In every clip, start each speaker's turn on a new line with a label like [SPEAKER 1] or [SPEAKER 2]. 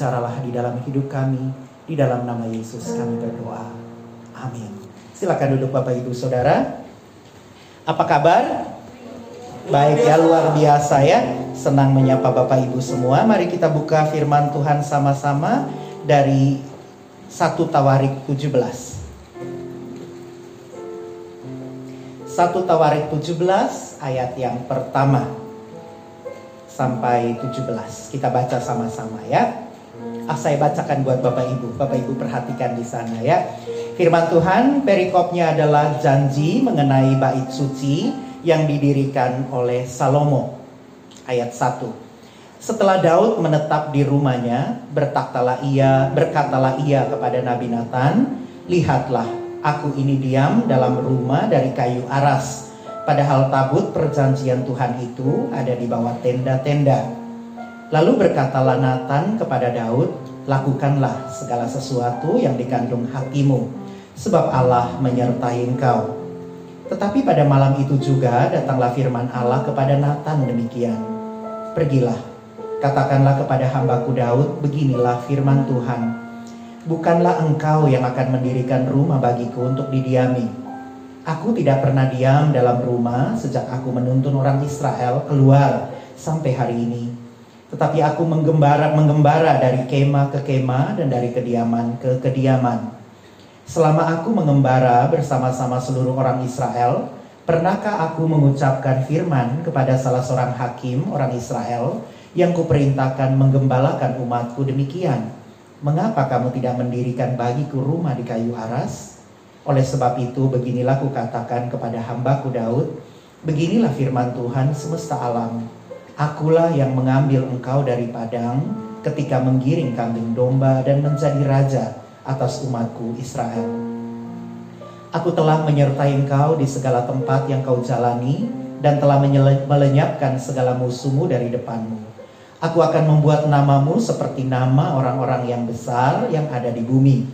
[SPEAKER 1] Berbicaralah di dalam hidup kami, di dalam nama Yesus kami berdoa. Amin. Silakan duduk Bapak Ibu Saudara. Apa kabar? Baik ya, luar biasa ya. Senang menyapa Bapak Ibu semua. Mari kita buka firman Tuhan sama-sama dari 1 Tawarik 17. 1 Tawarik 17 ayat yang pertama sampai 17. Kita baca sama-sama ya. Ah, saya bacakan buat Bapak Ibu. Bapak Ibu perhatikan di sana ya. Firman Tuhan perikopnya adalah janji mengenai bait suci yang didirikan oleh Salomo. Ayat 1. Setelah Daud menetap di rumahnya, bertaktalah ia, berkatalah ia kepada Nabi Nathan, "Lihatlah, aku ini diam dalam rumah dari kayu aras, padahal tabut perjanjian Tuhan itu ada di bawah tenda-tenda." Lalu berkatalah Nathan kepada Daud, "Lakukanlah segala sesuatu yang dikandung hatimu, sebab Allah menyertai engkau." Tetapi pada malam itu juga datanglah firman Allah kepada Nathan demikian, "Pergilah, Katakanlah kepada hambaku Daud, beginilah firman Tuhan. Bukanlah engkau yang akan mendirikan rumah bagiku untuk didiami. Aku tidak pernah diam dalam rumah sejak aku menuntun orang Israel keluar sampai hari ini. Tetapi aku menggembara, menggembara dari kemah ke kemah dan dari kediaman ke kediaman. Selama aku mengembara bersama-sama seluruh orang Israel, pernahkah aku mengucapkan firman kepada salah seorang hakim orang Israel yang kuperintahkan menggembalakan umatku demikian. Mengapa kamu tidak mendirikan bagiku rumah di kayu aras? Oleh sebab itu beginilah kukatakan kepada hambaku Daud, beginilah firman Tuhan semesta alam. Akulah yang mengambil engkau dari padang ketika menggiring kambing domba dan menjadi raja atas umatku Israel. Aku telah menyertai engkau di segala tempat yang kau jalani dan telah melenyapkan segala musuhmu dari depanmu. Aku akan membuat namamu seperti nama orang-orang yang besar yang ada di bumi.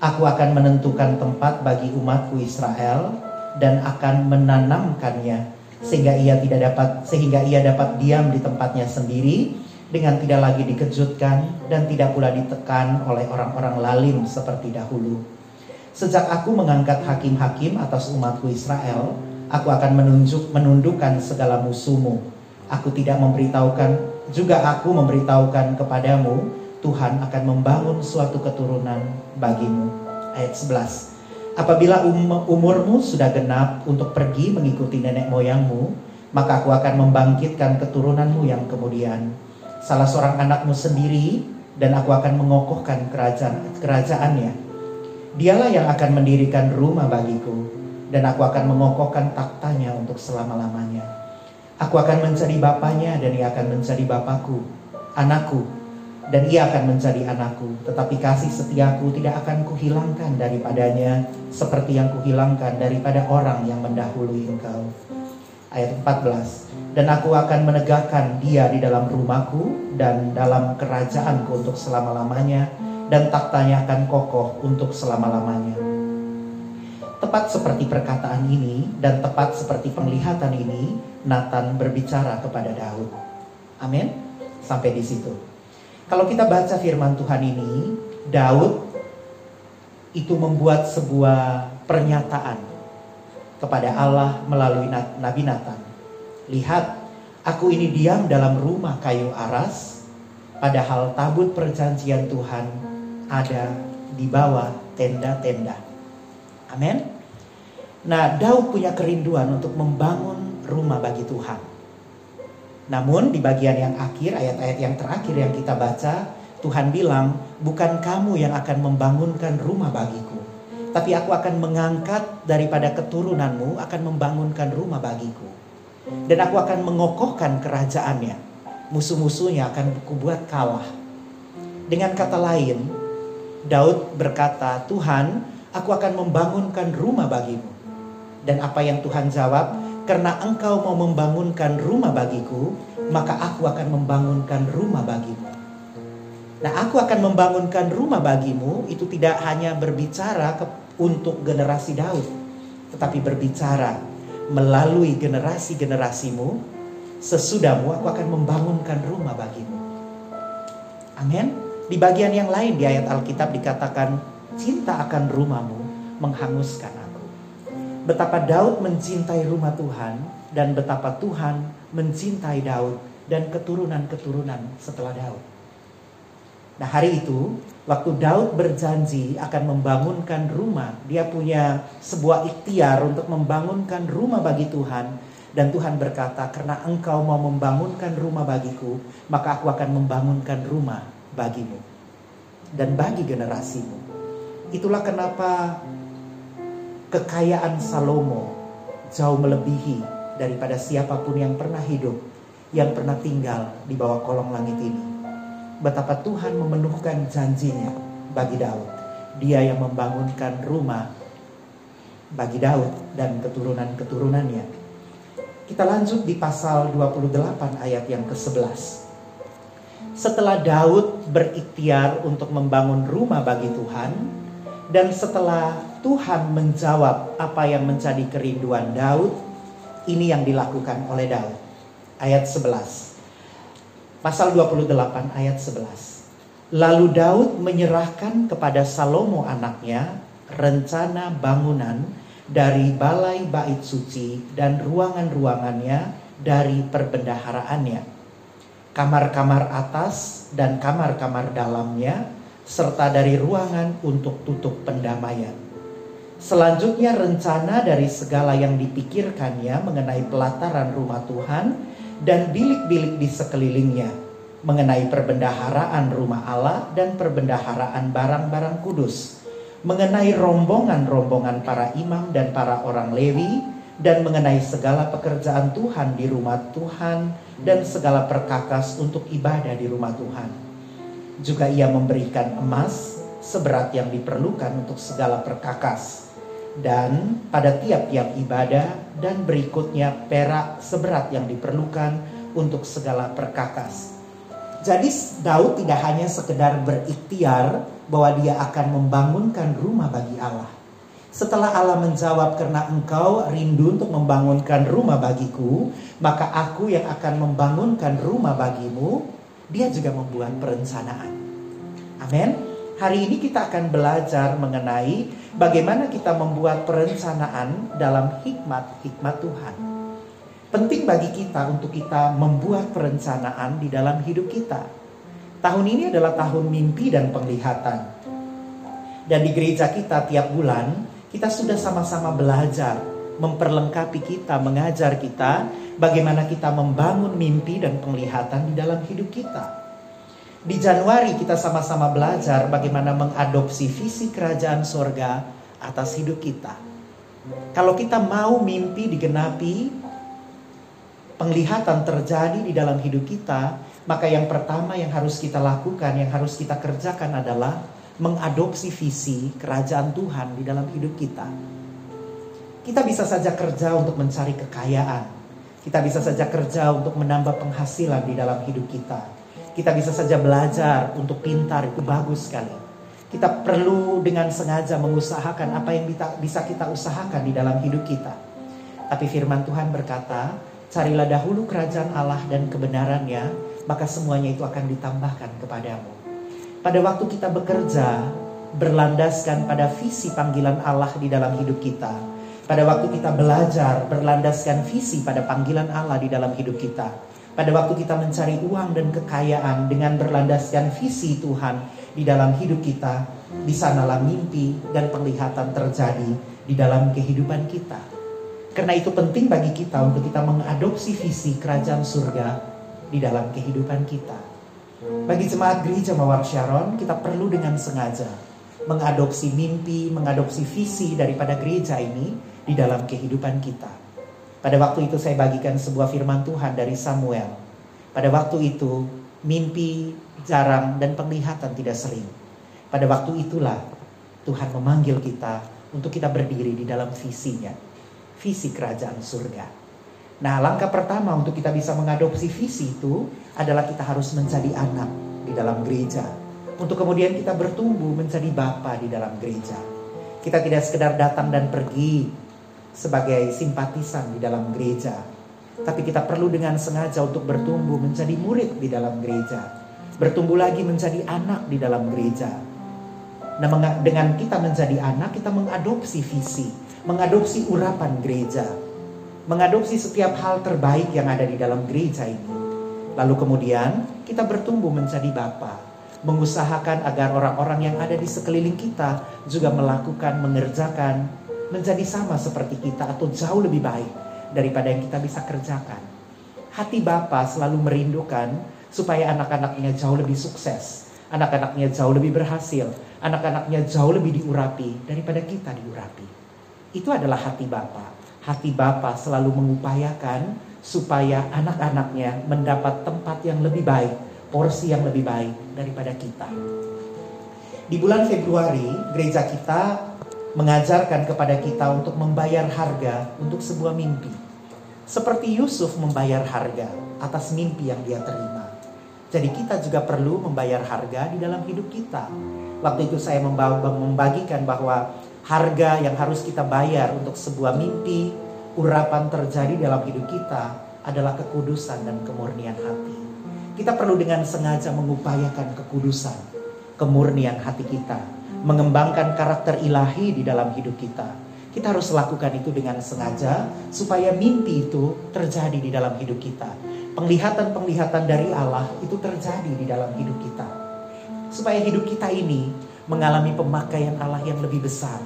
[SPEAKER 1] Aku akan menentukan tempat bagi umatku Israel dan akan menanamkannya sehingga ia tidak dapat sehingga ia dapat diam di tempatnya sendiri dengan tidak lagi dikejutkan dan tidak pula ditekan oleh orang-orang lalim seperti dahulu. Sejak aku mengangkat hakim-hakim atas umatku Israel, aku akan menunjuk menundukkan segala musuhmu. Aku tidak memberitahukan juga aku memberitahukan kepadamu, Tuhan akan membangun suatu keturunan bagimu. Ayat 11. Apabila um, umurmu sudah genap untuk pergi mengikuti nenek moyangmu, maka aku akan membangkitkan keturunanmu yang kemudian. Salah seorang anakmu sendiri dan aku akan mengokohkan kerajaan kerajaannya. Dialah yang akan mendirikan rumah bagiku dan aku akan mengokohkan taktanya untuk selama-lamanya. Aku akan menjadi bapaknya dan ia akan menjadi bapakku, anakku, dan ia akan menjadi anakku. Tetapi kasih setiaku tidak akan kuhilangkan daripadanya seperti yang kuhilangkan daripada orang yang mendahului engkau. Ayat 14. Dan aku akan menegakkan dia di dalam rumahku dan dalam kerajaanku untuk selama-lamanya dan taktanya akan kokoh untuk selama-lamanya. Tepat seperti perkataan ini dan tepat seperti penglihatan ini, Nathan berbicara kepada Daud. Amin. Sampai di situ. Kalau kita baca firman Tuhan ini, Daud itu membuat sebuah pernyataan kepada Allah melalui Nabi Nathan. Lihat, aku ini diam dalam rumah kayu aras, padahal tabut perjanjian Tuhan ada di bawah tenda-tenda. Amin. Nah, Daud punya kerinduan untuk membangun rumah bagi Tuhan. Namun di bagian yang akhir, ayat-ayat yang terakhir yang kita baca, Tuhan bilang, bukan kamu yang akan membangunkan rumah bagiku. Tapi aku akan mengangkat daripada keturunanmu, akan membangunkan rumah bagiku. Dan aku akan mengokohkan kerajaannya. Musuh-musuhnya akan kubuat kalah. Dengan kata lain, Daud berkata, Tuhan, aku akan membangunkan rumah bagimu. Dan apa yang Tuhan jawab, karena engkau mau membangunkan rumah bagiku, maka aku akan membangunkan rumah bagimu. Nah, aku akan membangunkan rumah bagimu itu tidak hanya berbicara ke, untuk generasi Daud, tetapi berbicara melalui generasi-generasimu, sesudahmu aku akan membangunkan rumah bagimu. Amin. Di bagian yang lain di ayat Alkitab dikatakan cinta akan rumahmu menghanguskan. Betapa Daud mencintai rumah Tuhan dan betapa Tuhan mencintai Daud dan keturunan-keturunan setelah Daud. Nah hari itu, waktu Daud berjanji akan membangunkan rumah, dia punya sebuah ikhtiar untuk membangunkan rumah bagi Tuhan. Dan Tuhan berkata, karena engkau mau membangunkan rumah bagiku, maka aku akan membangunkan rumah bagimu. Dan bagi generasimu. Itulah kenapa kekayaan Salomo jauh melebihi daripada siapa pun yang pernah hidup, yang pernah tinggal di bawah kolong langit ini betapa Tuhan memenuhkan janjinya bagi Daud. Dia yang membangunkan rumah bagi Daud dan keturunan-keturunannya. Kita lanjut di pasal 28 ayat yang ke-11. Setelah Daud berikhtiar untuk membangun rumah bagi Tuhan dan setelah Tuhan menjawab apa yang menjadi kerinduan Daud, ini yang dilakukan oleh Daud. Ayat 11. Pasal 28 ayat 11. Lalu Daud menyerahkan kepada Salomo anaknya rencana bangunan dari balai bait suci dan ruangan-ruangannya dari perbendaharaannya. Kamar-kamar atas dan kamar-kamar dalamnya serta dari ruangan untuk tutup pendamaian. Selanjutnya rencana dari segala yang dipikirkannya mengenai pelataran rumah Tuhan dan bilik-bilik di sekelilingnya mengenai perbendaharaan rumah Allah dan perbendaharaan barang-barang kudus, mengenai rombongan-rombongan para imam dan para orang Lewi, dan mengenai segala pekerjaan Tuhan di rumah Tuhan dan segala perkakas untuk ibadah di rumah Tuhan. Juga ia memberikan emas seberat yang diperlukan untuk segala perkakas dan pada tiap-tiap ibadah dan berikutnya perak seberat yang diperlukan untuk segala perkakas. Jadi Daud tidak hanya sekedar berikhtiar bahwa dia akan membangunkan rumah bagi Allah. Setelah Allah menjawab karena engkau rindu untuk membangunkan rumah bagiku, maka aku yang akan membangunkan rumah bagimu, dia juga membuat perencanaan. Amin. Hari ini kita akan belajar mengenai bagaimana kita membuat perencanaan dalam hikmat-hikmat Tuhan. Penting bagi kita untuk kita membuat perencanaan di dalam hidup kita. Tahun ini adalah tahun mimpi dan penglihatan. Dan di gereja kita tiap bulan kita sudah sama-sama belajar, memperlengkapi kita, mengajar kita bagaimana kita membangun mimpi dan penglihatan di dalam hidup kita. Di Januari kita sama-sama belajar bagaimana mengadopsi visi kerajaan sorga atas hidup kita. Kalau kita mau mimpi digenapi, penglihatan terjadi di dalam hidup kita, maka yang pertama yang harus kita lakukan, yang harus kita kerjakan adalah mengadopsi visi kerajaan Tuhan di dalam hidup kita. Kita bisa saja kerja untuk mencari kekayaan. Kita bisa saja kerja untuk menambah penghasilan di dalam hidup kita kita bisa saja belajar untuk pintar itu bagus sekali. Kita perlu dengan sengaja mengusahakan apa yang bisa kita usahakan di dalam hidup kita. Tapi firman Tuhan berkata, carilah dahulu kerajaan Allah dan kebenarannya, maka semuanya itu akan ditambahkan kepadamu. Pada waktu kita bekerja, berlandaskan pada visi panggilan Allah di dalam hidup kita. Pada waktu kita belajar, berlandaskan visi pada panggilan Allah di dalam hidup kita pada waktu kita mencari uang dan kekayaan dengan berlandaskan visi Tuhan di dalam hidup kita, di sanalah mimpi dan penglihatan terjadi di dalam kehidupan kita. Karena itu penting bagi kita untuk kita mengadopsi visi kerajaan surga di dalam kehidupan kita. Bagi jemaat gereja Mawar Sharon, kita perlu dengan sengaja mengadopsi mimpi, mengadopsi visi daripada gereja ini di dalam kehidupan kita. Pada waktu itu saya bagikan sebuah firman Tuhan dari Samuel. Pada waktu itu mimpi jarang dan penglihatan tidak sering. Pada waktu itulah Tuhan memanggil kita untuk kita berdiri di dalam visinya. Visi kerajaan surga. Nah langkah pertama untuk kita bisa mengadopsi visi itu adalah kita harus menjadi anak di dalam gereja. Untuk kemudian kita bertumbuh menjadi bapa di dalam gereja. Kita tidak sekedar datang dan pergi sebagai simpatisan di dalam gereja, tapi kita perlu dengan sengaja untuk bertumbuh menjadi murid di dalam gereja, bertumbuh lagi menjadi anak di dalam gereja. Nah, dengan kita menjadi anak, kita mengadopsi visi, mengadopsi urapan gereja, mengadopsi setiap hal terbaik yang ada di dalam gereja ini. Lalu kemudian kita bertumbuh menjadi bapa, mengusahakan agar orang-orang yang ada di sekeliling kita juga melakukan, mengerjakan, menjadi sama seperti kita atau jauh lebih baik daripada yang kita bisa kerjakan. Hati Bapa selalu merindukan supaya anak-anaknya jauh lebih sukses, anak-anaknya jauh lebih berhasil, anak-anaknya jauh lebih diurapi daripada kita diurapi. Itu adalah hati Bapa. Hati Bapa selalu mengupayakan supaya anak-anaknya mendapat tempat yang lebih baik porsi yang lebih baik daripada kita. Di bulan Februari, gereja kita mengajarkan kepada kita untuk membayar harga untuk sebuah mimpi. Seperti Yusuf membayar harga atas mimpi yang dia terima. Jadi kita juga perlu membayar harga di dalam hidup kita. Waktu itu saya membagikan bahwa harga yang harus kita bayar untuk sebuah mimpi, urapan terjadi dalam hidup kita adalah kekudusan dan kemurnian hati. Kita perlu dengan sengaja mengupayakan kekudusan, kemurnian hati kita, mengembangkan karakter ilahi di dalam hidup kita. Kita harus lakukan itu dengan sengaja supaya mimpi itu terjadi di dalam hidup kita. Penglihatan-penglihatan dari Allah itu terjadi di dalam hidup kita. Supaya hidup kita ini mengalami pemakaian Allah yang lebih besar,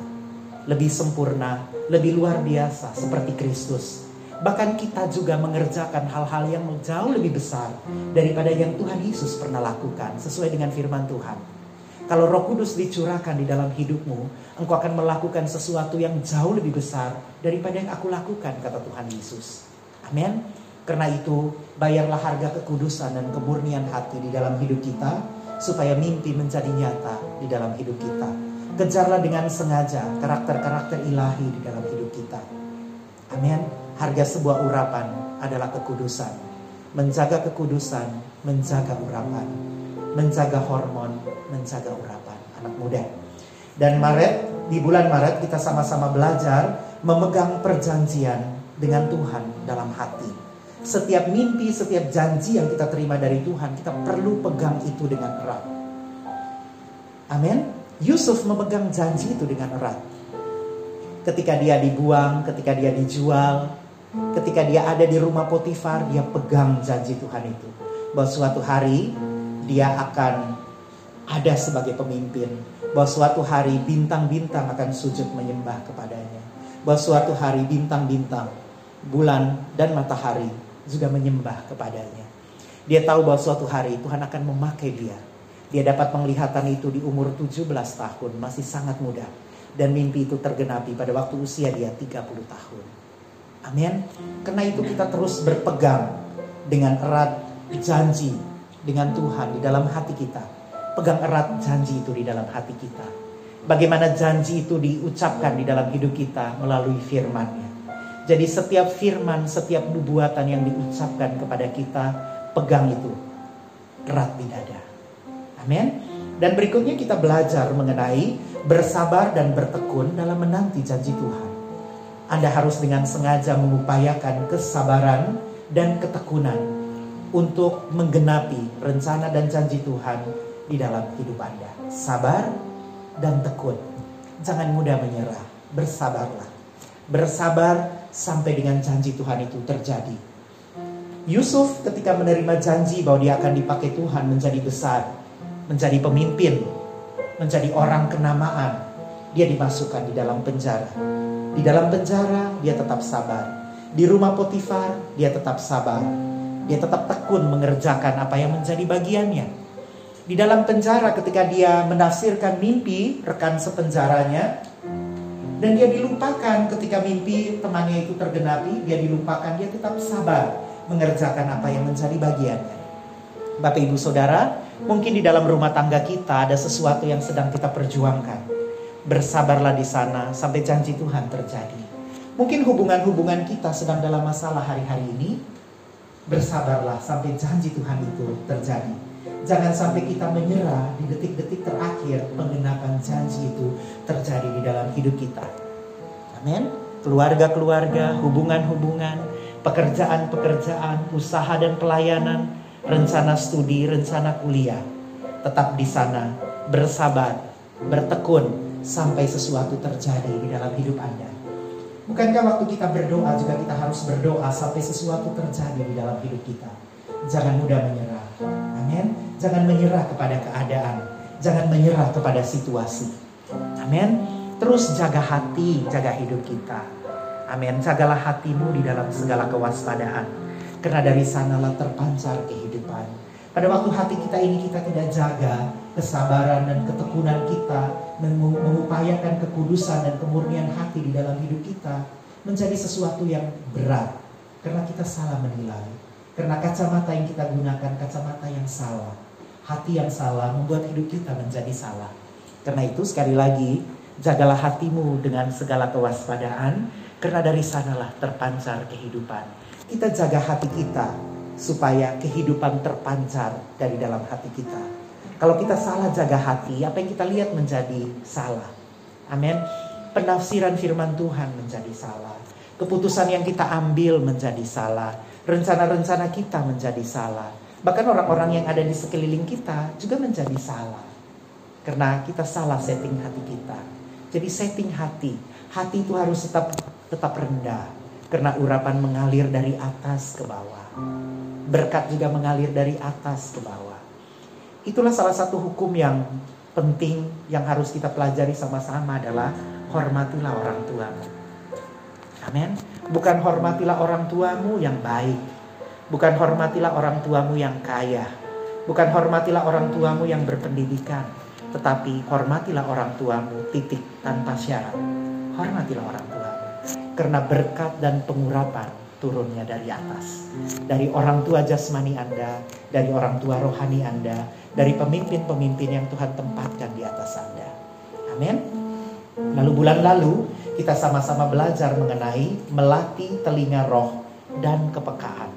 [SPEAKER 1] lebih sempurna, lebih luar biasa seperti Kristus Bahkan kita juga mengerjakan hal-hal yang jauh lebih besar daripada yang Tuhan Yesus pernah lakukan sesuai dengan firman Tuhan. Kalau Roh Kudus dicurahkan di dalam hidupmu, engkau akan melakukan sesuatu yang jauh lebih besar daripada yang aku lakukan, kata Tuhan Yesus. Amin. Karena itu, bayarlah harga kekudusan dan kemurnian hati di dalam hidup kita, supaya mimpi menjadi nyata di dalam hidup kita. Kejarlah dengan sengaja karakter-karakter ilahi di dalam hidup kita. Amin. Harga sebuah urapan adalah kekudusan. Menjaga kekudusan, menjaga urapan. Menjaga hormon, menjaga urapan. Anak muda. Dan Maret, di bulan Maret kita sama-sama belajar memegang perjanjian dengan Tuhan dalam hati. Setiap mimpi, setiap janji yang kita terima dari Tuhan, kita perlu pegang itu dengan erat. Amin. Yusuf memegang janji itu dengan erat. Ketika dia dibuang, ketika dia dijual, Ketika dia ada di rumah Potifar, dia pegang janji Tuhan itu. Bahwa suatu hari dia akan ada sebagai pemimpin. Bahwa suatu hari bintang-bintang akan sujud menyembah kepadanya. Bahwa suatu hari bintang-bintang, bulan dan matahari juga menyembah kepadanya. Dia tahu bahwa suatu hari Tuhan akan memakai dia. Dia dapat penglihatan itu di umur 17 tahun, masih sangat muda. Dan mimpi itu tergenapi pada waktu usia dia 30 tahun. Amin. Karena itu kita terus berpegang dengan erat janji dengan Tuhan di dalam hati kita. Pegang erat janji itu di dalam hati kita. Bagaimana janji itu diucapkan di dalam hidup kita melalui firman-Nya. Jadi setiap firman, setiap nubuatan yang diucapkan kepada kita, pegang itu erat di dada. Amin. Dan berikutnya kita belajar mengenai bersabar dan bertekun dalam menanti janji Tuhan. Anda harus dengan sengaja mengupayakan kesabaran dan ketekunan untuk menggenapi rencana dan janji Tuhan di dalam hidup Anda. Sabar dan tekun. Jangan mudah menyerah, bersabarlah. Bersabar sampai dengan janji Tuhan itu terjadi. Yusuf ketika menerima janji bahwa dia akan dipakai Tuhan menjadi besar, menjadi pemimpin, menjadi orang kenamaan, dia dimasukkan di dalam penjara. Di dalam penjara dia tetap sabar. Di rumah Potifar dia tetap sabar. Dia tetap tekun mengerjakan apa yang menjadi bagiannya. Di dalam penjara ketika dia menafsirkan mimpi rekan sepenjaranya dan dia dilupakan ketika mimpi temannya itu tergenapi, dia dilupakan, dia tetap sabar mengerjakan apa yang menjadi bagiannya. Bapak Ibu Saudara, mungkin di dalam rumah tangga kita ada sesuatu yang sedang kita perjuangkan bersabarlah di sana sampai janji Tuhan terjadi. Mungkin hubungan-hubungan kita sedang dalam masalah hari-hari ini, bersabarlah sampai janji Tuhan itu terjadi. Jangan sampai kita menyerah di detik-detik terakhir pengenapan janji itu terjadi di dalam hidup kita. Amin. Keluarga-keluarga, hubungan-hubungan, pekerjaan-pekerjaan, usaha dan pelayanan, rencana studi, rencana kuliah. Tetap di sana, bersabar, bertekun sampai sesuatu terjadi di dalam hidup Anda. Bukankah waktu kita berdoa juga kita harus berdoa sampai sesuatu terjadi di dalam hidup kita? Jangan mudah menyerah. Amin. Jangan menyerah kepada keadaan. Jangan menyerah kepada situasi. Amin. Terus jaga hati, jaga hidup kita. Amin. Jagalah hatimu di dalam segala kewaspadaan. Karena dari sanalah terpancar kehidupan. Pada waktu hati kita ini kita tidak jaga kesabaran dan ketekunan kita mengupayakan kekudusan dan kemurnian hati di dalam hidup kita menjadi sesuatu yang berat karena kita salah menilai. Karena kacamata yang kita gunakan kacamata yang salah. Hati yang salah membuat hidup kita menjadi salah. Karena itu sekali lagi jagalah hatimu dengan segala kewaspadaan karena dari sanalah terpancar kehidupan. Kita jaga hati kita supaya kehidupan terpancar dari dalam hati kita. Kalau kita salah jaga hati, apa yang kita lihat menjadi salah. Amin. Penafsiran firman Tuhan menjadi salah. Keputusan yang kita ambil menjadi salah. Rencana-rencana kita menjadi salah. Bahkan orang-orang yang ada di sekeliling kita juga menjadi salah. Karena kita salah setting hati kita. Jadi setting hati. Hati itu harus tetap tetap rendah. Karena urapan mengalir dari atas ke bawah. Berkat juga mengalir dari atas ke bawah. Itulah salah satu hukum yang penting yang harus kita pelajari sama-sama adalah hormatilah orang tuamu. Amin. Bukan hormatilah orang tuamu yang baik. Bukan hormatilah orang tuamu yang kaya. Bukan hormatilah orang tuamu yang berpendidikan. Tetapi hormatilah orang tuamu titik tanpa syarat. Hormatilah orang tuamu. Karena berkat dan pengurapan turunnya dari atas. Dari orang tua jasmani Anda, dari orang tua rohani Anda, dari pemimpin-pemimpin yang Tuhan tempatkan di atas Anda. Amin. Lalu bulan lalu kita sama-sama belajar mengenai melatih telinga roh dan kepekaan.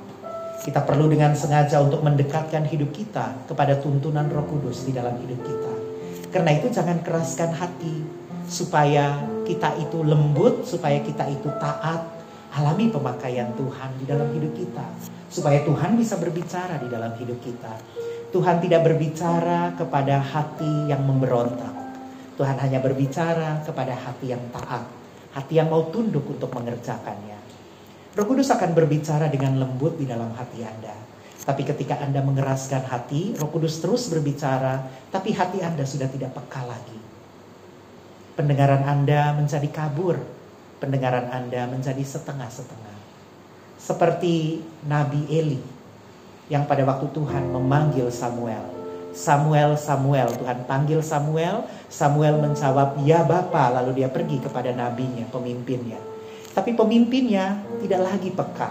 [SPEAKER 1] Kita perlu dengan sengaja untuk mendekatkan hidup kita kepada tuntunan Roh Kudus di dalam hidup kita. Karena itu jangan keraskan hati supaya kita itu lembut, supaya kita itu taat, alami pemakaian Tuhan di dalam hidup kita. Supaya Tuhan bisa berbicara di dalam hidup kita. Tuhan tidak berbicara kepada hati yang memberontak. Tuhan hanya berbicara kepada hati yang taat. Hati yang mau tunduk untuk mengerjakannya. Roh Kudus akan berbicara dengan lembut di dalam hati Anda. Tapi ketika Anda mengeraskan hati, Roh Kudus terus berbicara, tapi hati Anda sudah tidak peka lagi. Pendengaran Anda menjadi kabur, pendengaran Anda menjadi setengah-setengah. Seperti Nabi Eli yang pada waktu Tuhan memanggil Samuel. Samuel, Samuel, Tuhan panggil Samuel, Samuel menjawab, ya Bapa, lalu dia pergi kepada nabinya, pemimpinnya. Tapi pemimpinnya tidak lagi peka,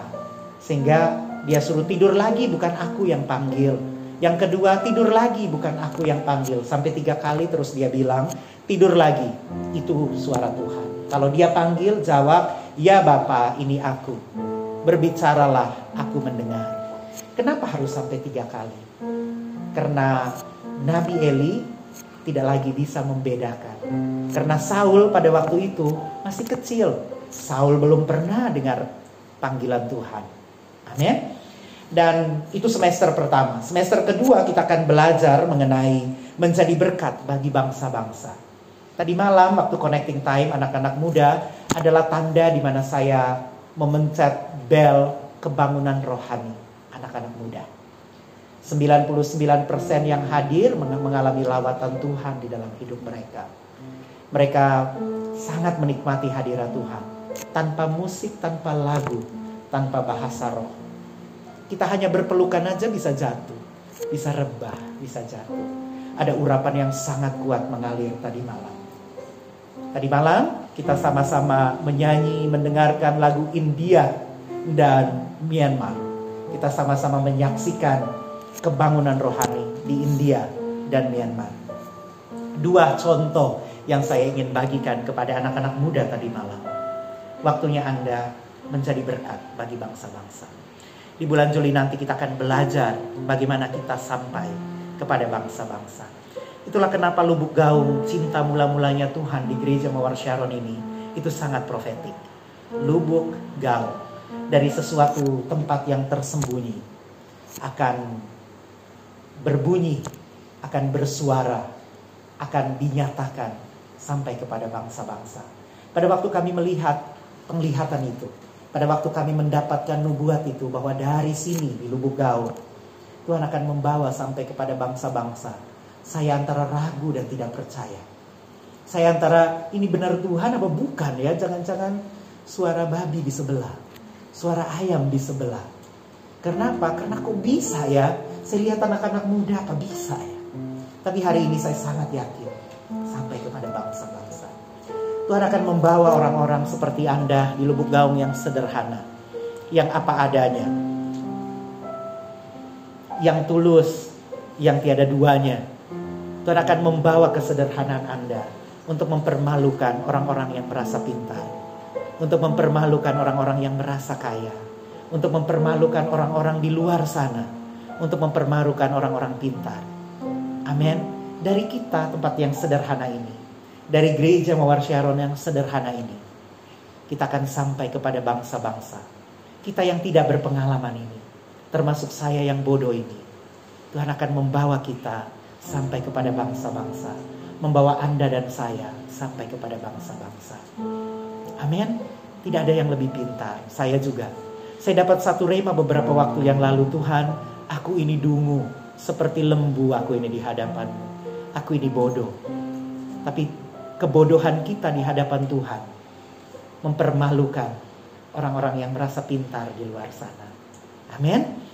[SPEAKER 1] sehingga dia suruh tidur lagi, bukan aku yang panggil. Yang kedua, tidur lagi, bukan aku yang panggil. Sampai tiga kali terus dia bilang, tidur lagi, itu suara Tuhan. Kalau dia panggil, jawab, ya Bapak, ini aku. Berbicaralah, aku mendengar. Kenapa harus sampai tiga kali? Karena Nabi Eli tidak lagi bisa membedakan. Karena Saul pada waktu itu masih kecil. Saul belum pernah dengar panggilan Tuhan. Amin. Dan itu semester pertama. Semester kedua kita akan belajar mengenai menjadi berkat bagi bangsa-bangsa. Tadi malam waktu connecting time anak-anak muda adalah tanda di mana saya memencet bel kebangunan rohani anak-anak muda. 99% yang hadir mengalami lawatan Tuhan di dalam hidup mereka. Mereka sangat menikmati hadirat Tuhan. Tanpa musik, tanpa lagu, tanpa bahasa roh. Kita hanya berpelukan aja bisa jatuh. Bisa rebah, bisa jatuh. Ada urapan yang sangat kuat mengalir tadi malam. Tadi malam kita sama-sama menyanyi, mendengarkan lagu India dan Myanmar. Kita sama-sama menyaksikan kebangunan rohani di India dan Myanmar. Dua contoh yang saya ingin bagikan kepada anak-anak muda tadi malam. Waktunya Anda menjadi berkat bagi bangsa-bangsa. Di bulan Juli nanti kita akan belajar bagaimana kita sampai kepada bangsa-bangsa. Itulah kenapa lubuk gaung cinta mula-mulanya Tuhan di gereja Mawar Sharon ini itu sangat profetik. Lubuk gaung dari sesuatu tempat yang tersembunyi akan berbunyi, akan bersuara, akan dinyatakan sampai kepada bangsa-bangsa. Pada waktu kami melihat penglihatan itu, pada waktu kami mendapatkan nubuat itu bahwa dari sini di lubuk gaung Tuhan akan membawa sampai kepada bangsa-bangsa saya antara ragu dan tidak percaya. Saya antara ini benar Tuhan apa bukan ya? Jangan-jangan suara babi di sebelah. Suara ayam di sebelah. Kenapa? Karena kok bisa ya? Saya lihat anak-anak muda apa bisa ya? Tapi hari ini saya sangat yakin sampai kepada bangsa-bangsa. Tuhan akan membawa orang-orang seperti Anda di lubuk gaung yang sederhana. Yang apa adanya. Yang tulus, yang tiada duanya Tuhan akan membawa kesederhanaan Anda untuk mempermalukan orang-orang yang merasa pintar, untuk mempermalukan orang-orang yang merasa kaya, untuk mempermalukan orang-orang di luar sana, untuk mempermalukan orang-orang pintar. Amin. Dari kita tempat yang sederhana ini, dari gereja Mawar Sharon yang sederhana ini, kita akan sampai kepada bangsa-bangsa. Kita yang tidak berpengalaman ini, termasuk saya yang bodoh ini. Tuhan akan membawa kita sampai kepada bangsa-bangsa, membawa Anda dan saya sampai kepada bangsa-bangsa. Amin. Tidak ada yang lebih pintar. Saya juga. Saya dapat satu rema beberapa waktu yang lalu, Tuhan, aku ini dungu, seperti lembu aku ini di hadapanmu. Aku ini bodoh. Tapi kebodohan kita di hadapan Tuhan mempermalukan orang-orang yang merasa pintar di luar sana. Amin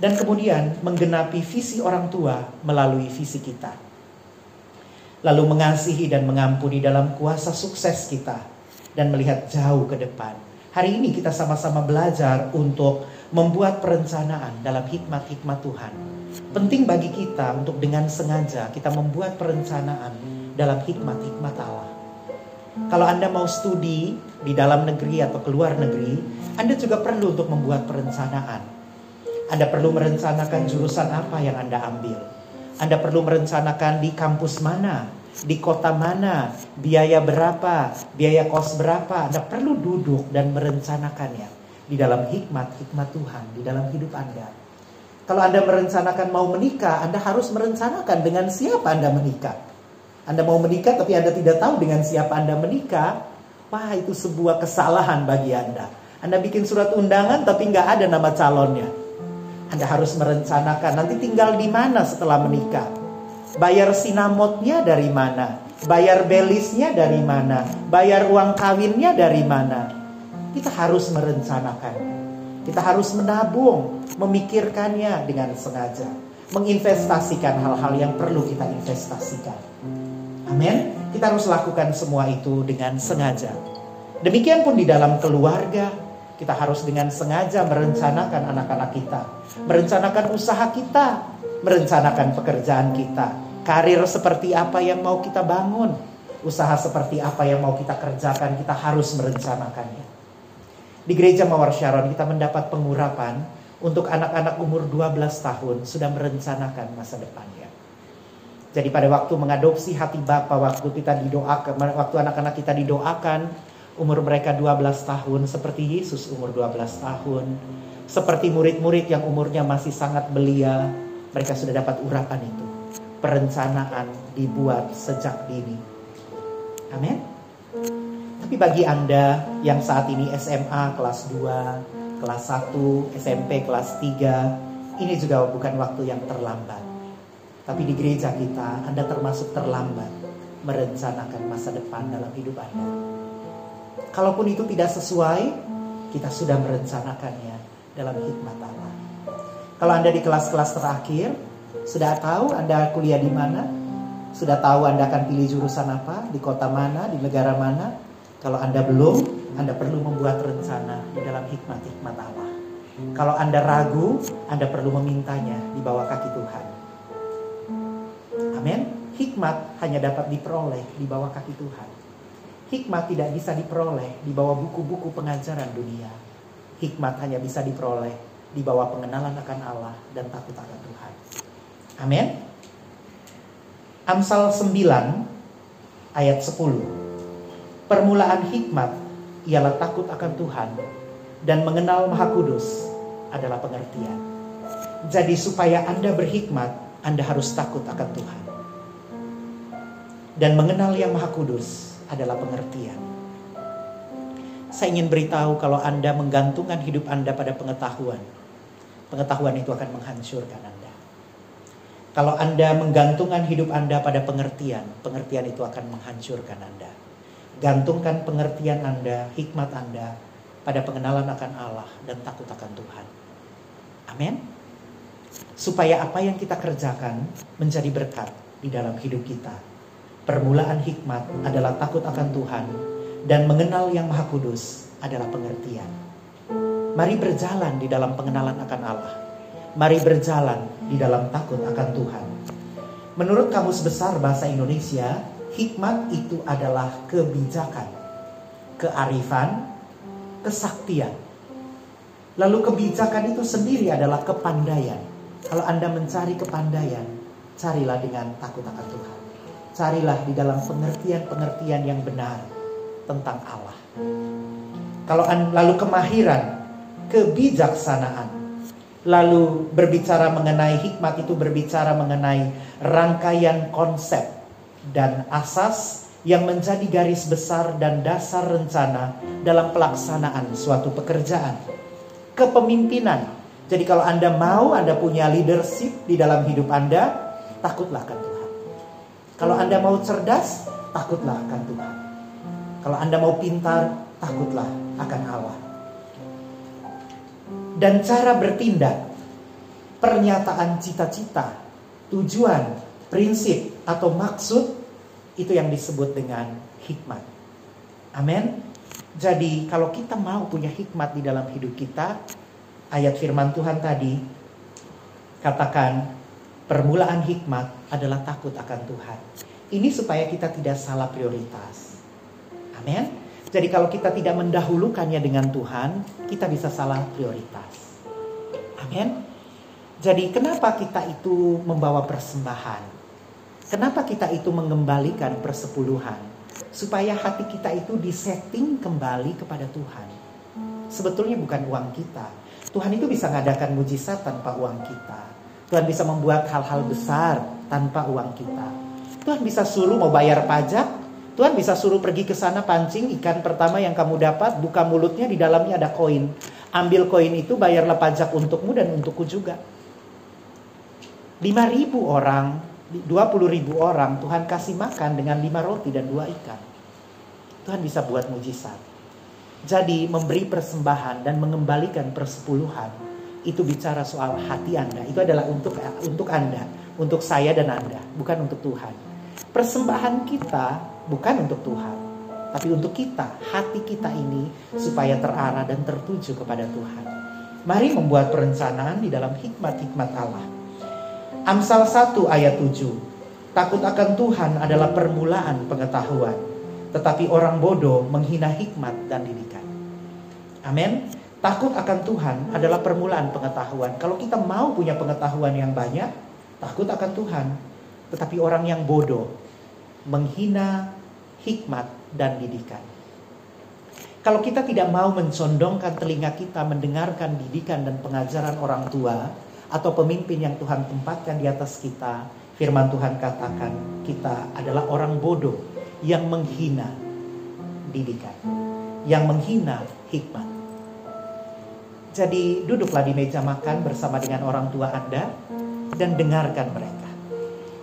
[SPEAKER 1] dan kemudian menggenapi visi orang tua melalui visi kita. Lalu mengasihi dan mengampuni dalam kuasa sukses kita dan melihat jauh ke depan. Hari ini kita sama-sama belajar untuk membuat perencanaan dalam hikmat-hikmat Tuhan. Penting bagi kita untuk dengan sengaja kita membuat perencanaan dalam hikmat-hikmat Allah. Kalau Anda mau studi di dalam negeri atau keluar negeri, Anda juga perlu untuk membuat perencanaan anda perlu merencanakan jurusan apa yang Anda ambil. Anda perlu merencanakan di kampus mana, di kota mana, biaya berapa, biaya kos berapa. Anda perlu duduk dan merencanakannya di dalam hikmat-hikmat Tuhan, di dalam hidup Anda. Kalau Anda merencanakan mau menikah, Anda harus merencanakan dengan siapa Anda menikah. Anda mau menikah tapi Anda tidak tahu dengan siapa Anda menikah, wah itu sebuah kesalahan bagi Anda. Anda bikin surat undangan tapi nggak ada nama calonnya. Anda harus merencanakan nanti tinggal di mana setelah menikah. Bayar sinamotnya dari mana? Bayar belisnya dari mana? Bayar uang kawinnya dari mana? Kita harus merencanakan. Kita harus menabung, memikirkannya dengan sengaja. Menginvestasikan hal-hal yang perlu kita investasikan. Amin. Kita harus lakukan semua itu dengan sengaja. Demikian pun di dalam keluarga, kita harus dengan sengaja merencanakan anak-anak kita, merencanakan usaha kita, merencanakan pekerjaan kita, karir seperti apa yang mau kita bangun, usaha seperti apa yang mau kita kerjakan, kita harus merencanakannya. Di gereja Mawar Sharon kita mendapat pengurapan untuk anak-anak umur 12 tahun sudah merencanakan masa depannya. Jadi pada waktu mengadopsi hati Bapa, waktu kita didoakan, waktu anak-anak kita didoakan, umur mereka 12 tahun seperti Yesus umur 12 tahun. Seperti murid-murid yang umurnya masih sangat belia, mereka sudah dapat urapan itu. Perencanaan dibuat sejak dini. Amin. Tapi bagi Anda yang saat ini SMA kelas 2, kelas 1, SMP kelas 3, ini juga bukan waktu yang terlambat. Tapi di gereja kita, Anda termasuk terlambat merencanakan masa depan dalam hidup Anda. Kalaupun itu tidak sesuai, kita sudah merencanakannya dalam hikmat Allah. Kalau Anda di kelas-kelas terakhir, sudah tahu Anda kuliah di mana? Sudah tahu Anda akan pilih jurusan apa? Di kota mana? Di negara mana? Kalau Anda belum, Anda perlu membuat rencana di dalam hikmat-hikmat Allah. Kalau Anda ragu, Anda perlu memintanya di bawah kaki Tuhan. Amin. Hikmat hanya dapat diperoleh di bawah kaki Tuhan. Hikmat tidak bisa diperoleh di bawah buku-buku pengajaran dunia. Hikmat hanya bisa diperoleh di bawah pengenalan akan Allah dan takut akan Tuhan. Amin. Amsal 9 ayat 10. Permulaan hikmat ialah takut akan Tuhan dan mengenal Maha Kudus adalah pengertian. Jadi supaya Anda berhikmat, Anda harus takut akan Tuhan. Dan mengenal yang Maha Kudus adalah pengertian. Saya ingin beritahu kalau Anda menggantungkan hidup Anda pada pengetahuan, pengetahuan itu akan menghancurkan Anda. Kalau Anda menggantungkan hidup Anda pada pengertian, pengertian itu akan menghancurkan Anda. Gantungkan pengertian Anda, hikmat Anda pada pengenalan akan Allah dan takut akan Tuhan. Amin. Supaya apa yang kita kerjakan menjadi berkat di dalam hidup kita. Permulaan hikmat adalah takut akan Tuhan dan mengenal yang Maha Kudus adalah pengertian. Mari berjalan di dalam pengenalan akan Allah. Mari berjalan di dalam takut akan Tuhan. Menurut Kamus Besar Bahasa Indonesia, hikmat itu adalah kebijakan, kearifan, kesaktian. Lalu kebijakan itu sendiri adalah kepandaian. Kalau Anda mencari kepandaian, carilah dengan takut akan Tuhan. Carilah di dalam pengertian-pengertian yang benar tentang Allah. Kalau lalu kemahiran, kebijaksanaan, lalu berbicara mengenai hikmat itu berbicara mengenai rangkaian konsep dan asas yang menjadi garis besar dan dasar rencana dalam pelaksanaan suatu pekerjaan. Kepemimpinan. Jadi kalau Anda mau Anda punya leadership di dalam hidup Anda, takutlah akan Tuhan. Kalau Anda mau cerdas, takutlah akan Tuhan. Kalau Anda mau pintar, takutlah akan Allah. Dan cara bertindak, pernyataan cita-cita, tujuan, prinsip atau maksud itu yang disebut dengan hikmat. Amin. Jadi kalau kita mau punya hikmat di dalam hidup kita, ayat firman Tuhan tadi katakan permulaan hikmat adalah takut akan Tuhan. Ini supaya kita tidak salah prioritas. Amin. Jadi kalau kita tidak mendahulukannya dengan Tuhan, kita bisa salah prioritas. Amin. Jadi kenapa kita itu membawa persembahan? Kenapa kita itu mengembalikan persepuluhan? Supaya hati kita itu disetting kembali kepada Tuhan. Sebetulnya bukan uang kita. Tuhan itu bisa mengadakan mujizat tanpa uang kita. Tuhan bisa membuat hal-hal besar tanpa uang kita. Tuhan bisa suruh mau bayar pajak, Tuhan bisa suruh pergi ke sana pancing ikan pertama yang kamu dapat, buka mulutnya di dalamnya ada koin. Ambil koin itu bayarlah pajak untukmu dan untukku juga. 5000 orang 20 ribu orang Tuhan kasih makan dengan lima roti dan dua ikan. Tuhan bisa buat mujizat. Jadi memberi persembahan dan mengembalikan persepuluhan itu bicara soal hati Anda. Itu adalah untuk untuk Anda, untuk saya dan Anda, bukan untuk Tuhan. Persembahan kita bukan untuk Tuhan, tapi untuk kita, hati kita ini supaya terarah dan tertuju kepada Tuhan. Mari membuat perencanaan di dalam hikmat-hikmat Allah Amsal 1 ayat 7. Takut akan Tuhan adalah permulaan pengetahuan, tetapi orang bodoh menghina hikmat dan didikan. Amin. Takut akan Tuhan adalah permulaan pengetahuan. Kalau kita mau punya pengetahuan yang banyak, takut akan Tuhan. Tetapi orang yang bodoh menghina hikmat dan didikan. Kalau kita tidak mau mencondongkan telinga kita mendengarkan didikan dan pengajaran orang tua, atau pemimpin yang Tuhan tempatkan di atas kita, firman Tuhan katakan kita adalah orang bodoh yang menghina didikan, yang menghina hikmat. Jadi duduklah di meja makan bersama dengan orang tua Anda dan dengarkan mereka.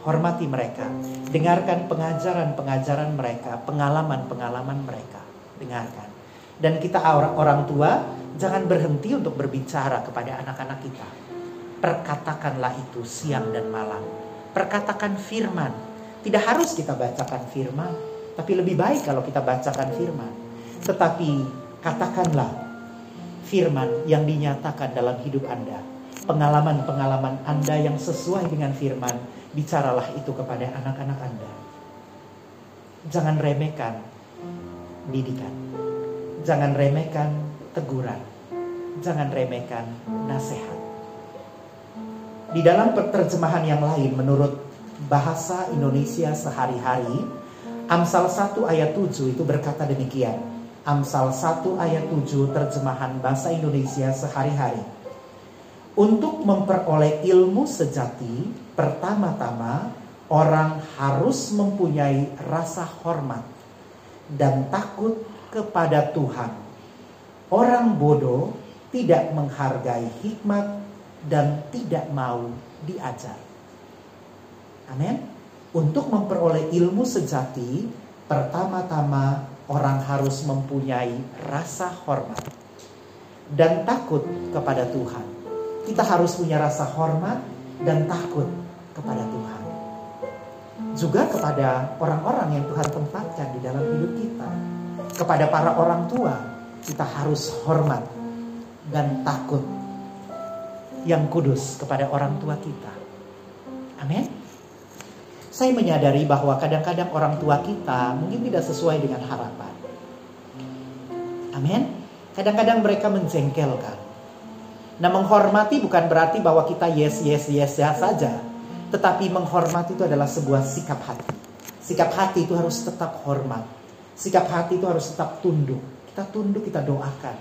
[SPEAKER 1] Hormati mereka, dengarkan pengajaran-pengajaran mereka, pengalaman-pengalaman mereka. Dengarkan. Dan kita orang tua jangan berhenti untuk berbicara kepada anak-anak kita perkatakanlah itu siang dan malam. Perkatakan firman. Tidak harus kita bacakan firman, tapi lebih baik kalau kita bacakan firman. Tetapi katakanlah firman yang dinyatakan dalam hidup Anda. Pengalaman-pengalaman Anda yang sesuai dengan firman, bicaralah itu kepada anak-anak Anda. Jangan remehkan didikan. Jangan remehkan teguran. Jangan remehkan nasihat. Di dalam terjemahan yang lain menurut bahasa Indonesia sehari-hari, Amsal 1 ayat 7 itu berkata demikian. Amsal 1 ayat 7 terjemahan bahasa Indonesia sehari-hari. Untuk memperoleh ilmu sejati, pertama-tama orang harus mempunyai rasa hormat dan takut kepada Tuhan. Orang bodoh tidak menghargai hikmat dan tidak mau diajar. Amin. Untuk memperoleh ilmu sejati, pertama-tama orang harus mempunyai rasa hormat dan takut kepada Tuhan. Kita harus punya rasa hormat dan takut kepada Tuhan. Juga kepada orang-orang yang Tuhan tempatkan di dalam hidup kita. Kepada para orang tua, kita harus hormat dan takut yang kudus kepada orang tua kita. Amin. Saya menyadari bahwa kadang-kadang orang tua kita mungkin tidak sesuai dengan harapan. Amin. Kadang-kadang mereka menjengkelkan. Nah, menghormati bukan berarti bahwa kita yes, yes, yes, ya saja. Tetapi menghormati itu adalah sebuah sikap hati. Sikap hati itu harus tetap hormat. Sikap hati itu harus tetap tunduk. Kita tunduk, kita doakan.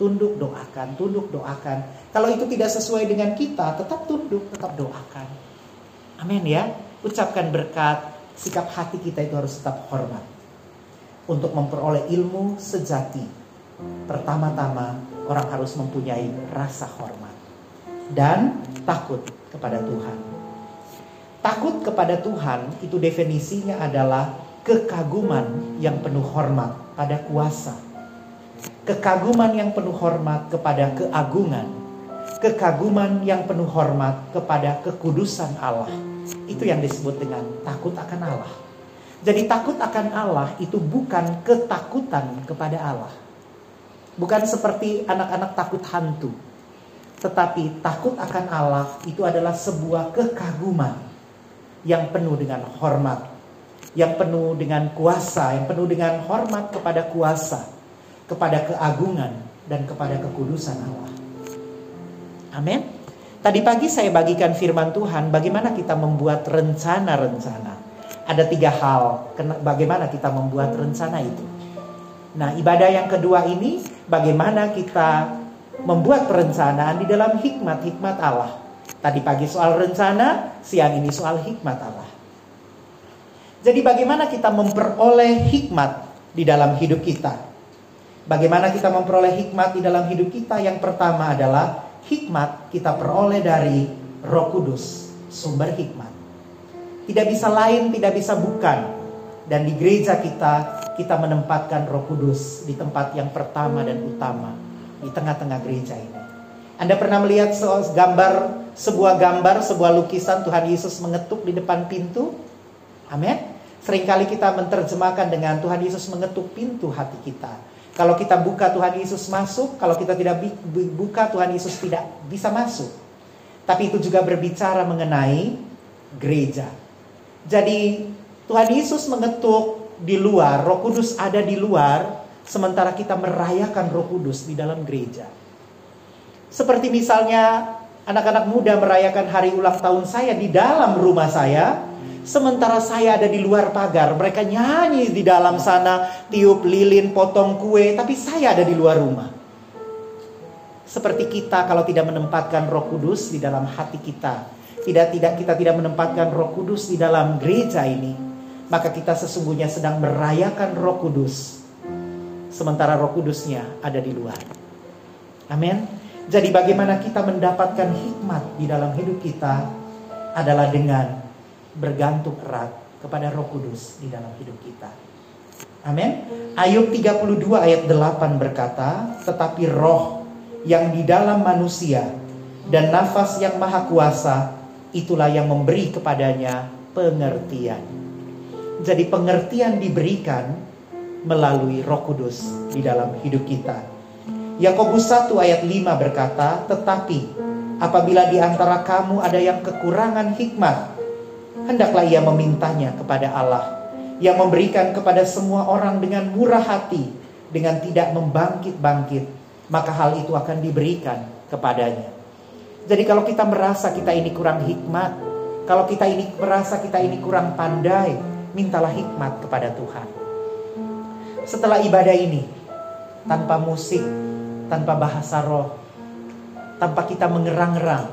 [SPEAKER 1] Tunduk, doakan, tunduk, doakan. Kalau itu tidak sesuai dengan kita, tetap tunduk, tetap doakan. Amin ya ucapkan berkat, sikap hati kita itu harus tetap hormat. Untuk memperoleh ilmu sejati, pertama-tama orang harus mempunyai rasa hormat dan takut kepada Tuhan. Takut kepada Tuhan itu definisinya adalah kekaguman yang penuh hormat pada kuasa. Kekaguman yang penuh hormat kepada keagungan. Kekaguman yang penuh hormat kepada kekudusan Allah itu yang disebut dengan takut akan Allah. Jadi takut akan Allah itu bukan ketakutan kepada Allah. Bukan seperti anak-anak takut hantu. Tetapi takut akan Allah itu adalah sebuah kekaguman yang penuh dengan hormat, yang penuh dengan kuasa, yang penuh dengan hormat kepada kuasa, kepada keagungan dan kepada kekudusan Allah. Amin. Tadi pagi saya bagikan firman Tuhan bagaimana kita membuat rencana-rencana. Ada tiga hal bagaimana kita membuat rencana itu. Nah ibadah yang kedua ini bagaimana kita membuat perencanaan di dalam hikmat-hikmat Allah. Tadi pagi soal rencana, siang ini soal hikmat Allah. Jadi bagaimana kita memperoleh hikmat di dalam hidup kita? Bagaimana kita memperoleh hikmat di dalam hidup kita? Yang pertama adalah hikmat kita peroleh dari Roh Kudus, sumber hikmat. Tidak bisa lain, tidak bisa bukan. Dan di gereja kita, kita menempatkan Roh Kudus di tempat yang pertama dan utama di tengah-tengah gereja ini. Anda pernah melihat gambar sebuah gambar, sebuah lukisan Tuhan Yesus mengetuk di depan pintu? Amin. Seringkali kita menerjemahkan dengan Tuhan Yesus mengetuk pintu hati kita. Kalau kita buka Tuhan Yesus masuk, kalau kita tidak buka Tuhan Yesus tidak bisa masuk. Tapi itu juga berbicara mengenai gereja. Jadi Tuhan Yesus mengetuk di luar, Roh Kudus ada di luar, sementara kita merayakan Roh Kudus di dalam gereja. Seperti misalnya anak-anak muda merayakan hari ulang tahun saya di dalam rumah saya, Sementara saya ada di luar pagar, mereka nyanyi di dalam sana, tiup lilin, potong kue, tapi saya ada di luar rumah. Seperti kita kalau tidak menempatkan Roh Kudus di dalam hati kita, tidak tidak kita tidak menempatkan Roh Kudus di dalam gereja ini, maka kita sesungguhnya sedang merayakan Roh Kudus. Sementara Roh Kudusnya ada di luar. Amin. Jadi bagaimana kita mendapatkan hikmat di dalam hidup kita adalah dengan bergantung erat kepada Roh Kudus di dalam hidup kita. Amin. Ayub 32 ayat 8 berkata, "Tetapi roh yang di dalam manusia dan nafas yang maha kuasa itulah yang memberi kepadanya pengertian." Jadi pengertian diberikan melalui Roh Kudus di dalam hidup kita. Yakobus 1 ayat 5 berkata, "Tetapi apabila di antara kamu ada yang kekurangan hikmat, hendaklah ia memintanya kepada Allah yang memberikan kepada semua orang dengan murah hati dengan tidak membangkit-bangkit maka hal itu akan diberikan kepadanya. Jadi kalau kita merasa kita ini kurang hikmat, Kalau kita ini merasa kita ini kurang pandai, mintalah hikmat kepada Tuhan. Setelah ibadah ini, tanpa musik, tanpa bahasa roh, tanpa kita mengerang-erang,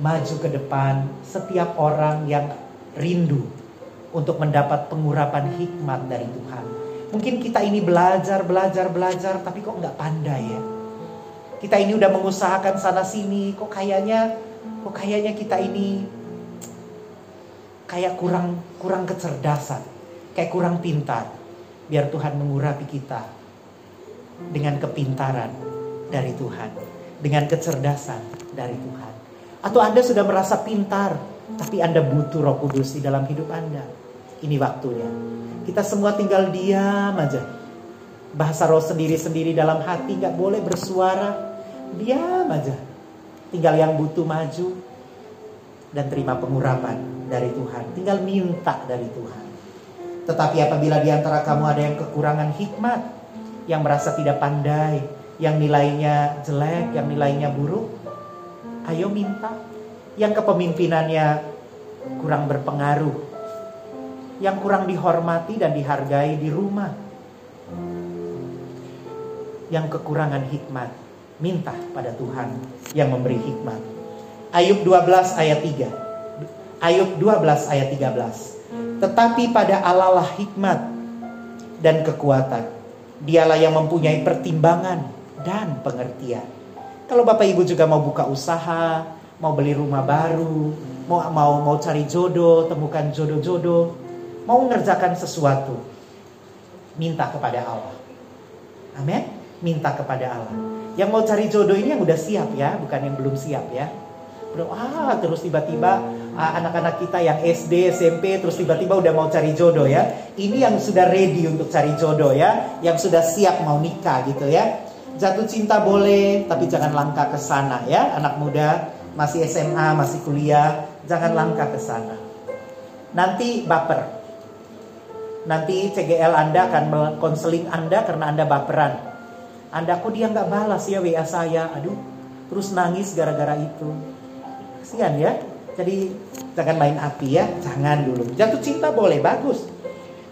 [SPEAKER 1] maju ke depan setiap orang yang rindu untuk mendapat pengurapan hikmat dari Tuhan. Mungkin kita ini belajar, belajar, belajar, tapi kok nggak pandai ya. Kita ini udah mengusahakan sana sini, kok kayaknya, kok kayaknya kita ini kayak kurang kurang kecerdasan, kayak kurang pintar. Biar Tuhan mengurapi kita dengan kepintaran dari Tuhan, dengan kecerdasan dari Tuhan. Atau Anda sudah merasa pintar, tapi Anda butuh Roh Kudus di dalam hidup Anda. Ini waktunya. Kita semua tinggal diam aja. Bahasa roh sendiri-sendiri dalam hati nggak boleh bersuara. Diam aja. Tinggal yang butuh maju dan terima pengurapan dari Tuhan. Tinggal minta dari Tuhan. Tetapi apabila di antara kamu ada yang kekurangan hikmat, yang merasa tidak pandai, yang nilainya jelek, yang nilainya buruk, ayo minta. Yang kepemimpinannya kurang berpengaruh, yang kurang dihormati dan dihargai di rumah, yang kekurangan hikmat, minta pada Tuhan yang memberi hikmat. Ayub 12 ayat 3. Ayub 12 ayat 13. Tetapi pada Allah lah hikmat dan kekuatan. Dialah yang mempunyai pertimbangan dan pengertian. Kalau Bapak Ibu juga mau buka usaha, mau beli rumah baru, mau mau mau cari jodoh, temukan jodoh-jodoh, mau mengerjakan sesuatu, minta kepada Allah. Amin. Minta kepada Allah. Yang mau cari jodoh ini yang udah siap ya, bukan yang belum siap ya. Belum ah terus tiba-tiba Ah, anak-anak kita yang SD, SMP terus tiba-tiba udah mau cari jodoh ya. Ini yang sudah ready untuk cari jodoh ya, yang sudah siap mau nikah gitu ya. Jatuh cinta boleh, tapi jangan langkah ke sana ya, anak muda masih SMA, masih kuliah, jangan langkah ke sana. Nanti baper. Nanti CGL Anda akan konseling Anda karena Anda baperan. Anda kok dia nggak balas ya WA saya, aduh, terus nangis gara-gara itu. Kasihan ya, jadi jangan main api ya, jangan dulu. Jatuh cinta boleh, bagus.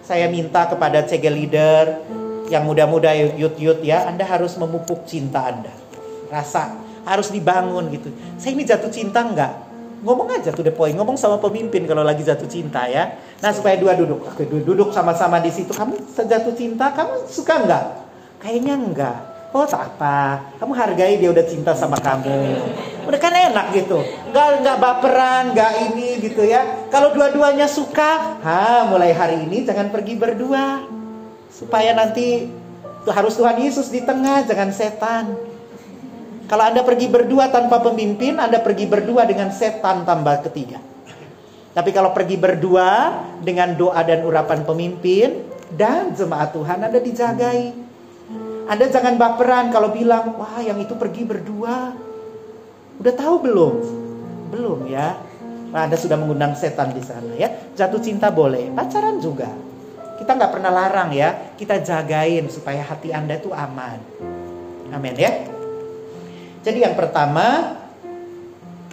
[SPEAKER 1] Saya minta kepada CG leader yang muda-muda yut-yut ya, Anda harus memupuk cinta Anda. Rasa harus dibangun gitu. Saya ini jatuh cinta enggak? Ngomong aja tuh the point, ngomong sama pemimpin kalau lagi jatuh cinta ya. Nah supaya dua duduk, oke duduk sama-sama di situ. Kamu sejatuh cinta, kamu suka enggak? Kayaknya enggak. Oh tak apa, kamu hargai dia udah cinta sama kamu. Udah kan enak gitu, nggak nggak baperan, nggak ini gitu ya. Kalau dua-duanya suka, ha mulai hari ini jangan pergi berdua, supaya nanti harus Tuhan Yesus di tengah, jangan setan. Kalau anda pergi berdua tanpa pemimpin, anda pergi berdua dengan setan tambah ketiga. Tapi kalau pergi berdua dengan doa dan urapan pemimpin dan jemaat Tuhan, anda dijagai. Anda jangan baperan kalau bilang, wah yang itu pergi berdua. Udah tahu belum? Belum ya. Nah, Anda sudah mengundang setan di sana ya. Jatuh cinta boleh, pacaran juga. Kita nggak pernah larang ya. Kita jagain supaya hati Anda itu aman. Amin ya. Jadi yang pertama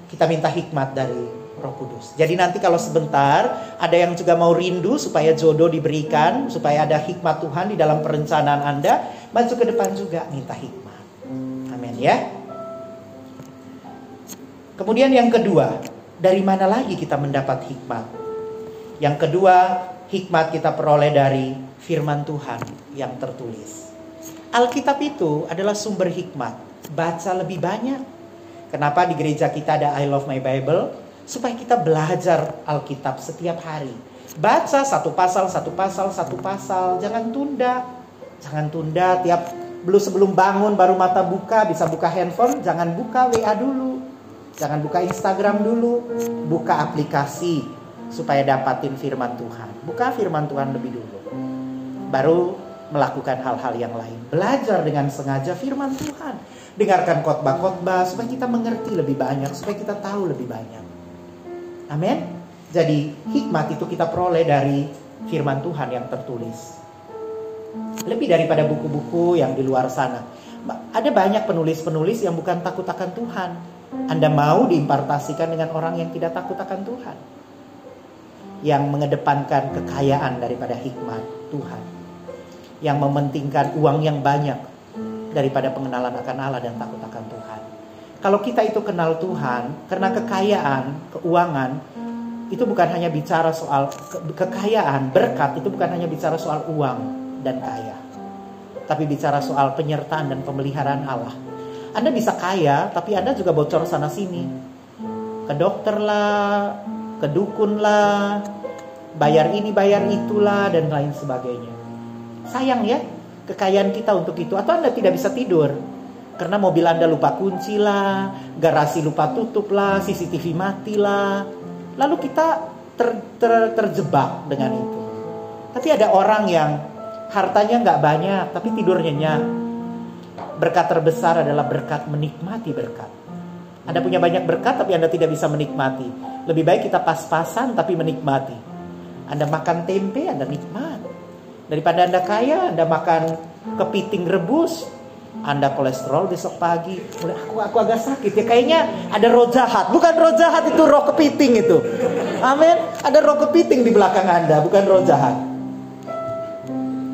[SPEAKER 1] kita minta hikmat dari Roh Kudus. Jadi nanti kalau sebentar ada yang juga mau rindu supaya jodoh diberikan, supaya ada hikmat Tuhan di dalam perencanaan Anda, maju ke depan juga minta hikmat. Amin ya. Kemudian yang kedua, dari mana lagi kita mendapat hikmat? Yang kedua, hikmat kita peroleh dari firman Tuhan yang tertulis. Alkitab itu adalah sumber hikmat. Baca lebih banyak. Kenapa di gereja kita ada I Love My Bible? supaya kita belajar Alkitab setiap hari. Baca satu pasal, satu pasal, satu pasal, jangan tunda. Jangan tunda tiap belum sebelum bangun baru mata buka bisa buka handphone, jangan buka WA dulu. Jangan buka Instagram dulu, buka aplikasi supaya dapatin firman Tuhan. Buka firman Tuhan lebih dulu. Baru melakukan hal-hal yang lain. Belajar dengan sengaja firman Tuhan. Dengarkan khotbah-khotbah supaya kita mengerti lebih banyak, supaya kita tahu lebih banyak. Amin. Jadi hikmat itu kita peroleh dari firman Tuhan yang tertulis. Lebih daripada buku-buku yang di luar sana. Ada banyak penulis-penulis yang bukan takut akan Tuhan. Anda mau diimpartasikan dengan orang yang tidak takut akan Tuhan. Yang mengedepankan kekayaan daripada hikmat Tuhan. Yang mementingkan uang yang banyak daripada pengenalan akan Allah dan takut akan Tuhan. Kalau kita itu kenal Tuhan, karena kekayaan, keuangan, itu bukan hanya bicara soal kekayaan, berkat itu bukan hanya bicara soal uang dan kaya. Tapi bicara soal penyertaan dan pemeliharaan Allah. Anda bisa kaya, tapi Anda juga bocor sana sini. Ke dokter lah, ke dukun lah, bayar ini, bayar itulah, dan lain sebagainya. Sayang ya, kekayaan kita untuk itu. Atau Anda tidak bisa tidur. Karena mobil Anda lupa kunci lah, garasi lupa tutup lah, CCTV mati lah, Lalu kita ter, ter, terjebak dengan itu. Tapi ada orang yang hartanya nggak banyak, tapi tidur nyenyak. Berkat terbesar adalah berkat menikmati berkat. Anda punya banyak berkat, tapi Anda tidak bisa menikmati. Lebih baik kita pas-pasan, tapi menikmati. Anda makan tempe, Anda nikmat. Daripada Anda kaya, Anda makan kepiting rebus, anda kolesterol besok pagi, aku aku agak sakit ya kayaknya ada roh jahat. Bukan roh jahat itu roh kepiting itu. Amin. Ada roh kepiting di belakang Anda, bukan roh jahat.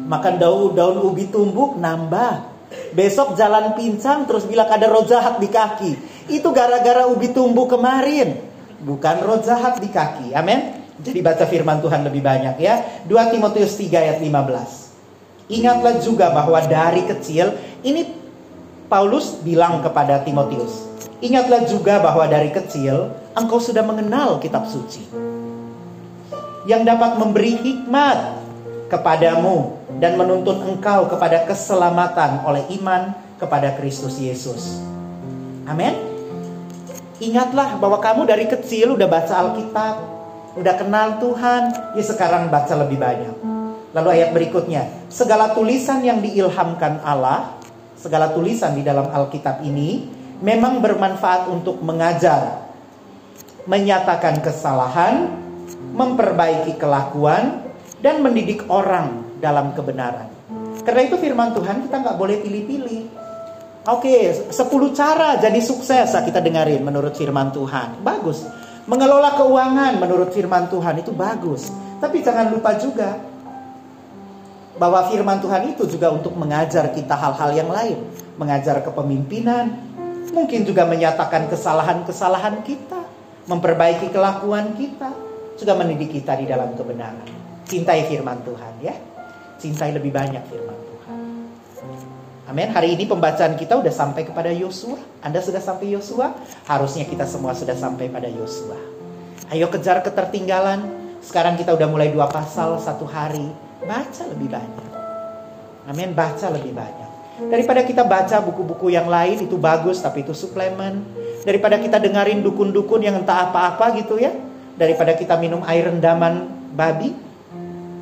[SPEAKER 1] Makan daun daun ubi tumbuk nambah. Besok jalan pincang terus bilang ada roh jahat di kaki. Itu gara-gara ubi tumbuk kemarin. Bukan roh jahat di kaki. Amin. Jadi baca firman Tuhan lebih banyak ya. 2 Timotius 3 ayat 15. Ingatlah juga bahwa dari kecil ini Paulus bilang kepada Timotius, "Ingatlah juga bahwa dari kecil engkau sudah mengenal kitab suci yang dapat memberi hikmat kepadamu dan menuntun engkau kepada keselamatan oleh iman kepada Kristus Yesus." Amin. Ingatlah bahwa kamu dari kecil udah baca Alkitab, udah kenal Tuhan, ya sekarang baca lebih banyak. Lalu ayat berikutnya, segala tulisan yang diilhamkan Allah segala tulisan di dalam Alkitab ini memang bermanfaat untuk mengajar, menyatakan kesalahan, memperbaiki kelakuan, dan mendidik orang dalam kebenaran. Karena itu firman Tuhan kita nggak boleh pilih-pilih. Oke, 10 cara jadi sukses kita dengarin menurut firman Tuhan. Bagus. Mengelola keuangan menurut firman Tuhan itu bagus. Tapi jangan lupa juga bahwa firman Tuhan itu juga untuk mengajar kita hal-hal yang lain, mengajar kepemimpinan, mungkin juga menyatakan kesalahan-kesalahan kita, memperbaiki kelakuan kita, juga mendidik kita di dalam kebenaran. Cintai firman Tuhan ya. Cintai lebih banyak firman Tuhan. Amin. Hari ini pembacaan kita udah sampai kepada Yosua. Anda sudah sampai Yosua? Harusnya kita semua sudah sampai pada Yosua. Ayo kejar ketertinggalan. Sekarang kita udah mulai dua pasal satu hari baca lebih banyak. Amin, baca lebih banyak. Daripada kita baca buku-buku yang lain itu bagus tapi itu suplemen. Daripada kita dengerin dukun-dukun yang entah apa-apa gitu ya. Daripada kita minum air rendaman babi.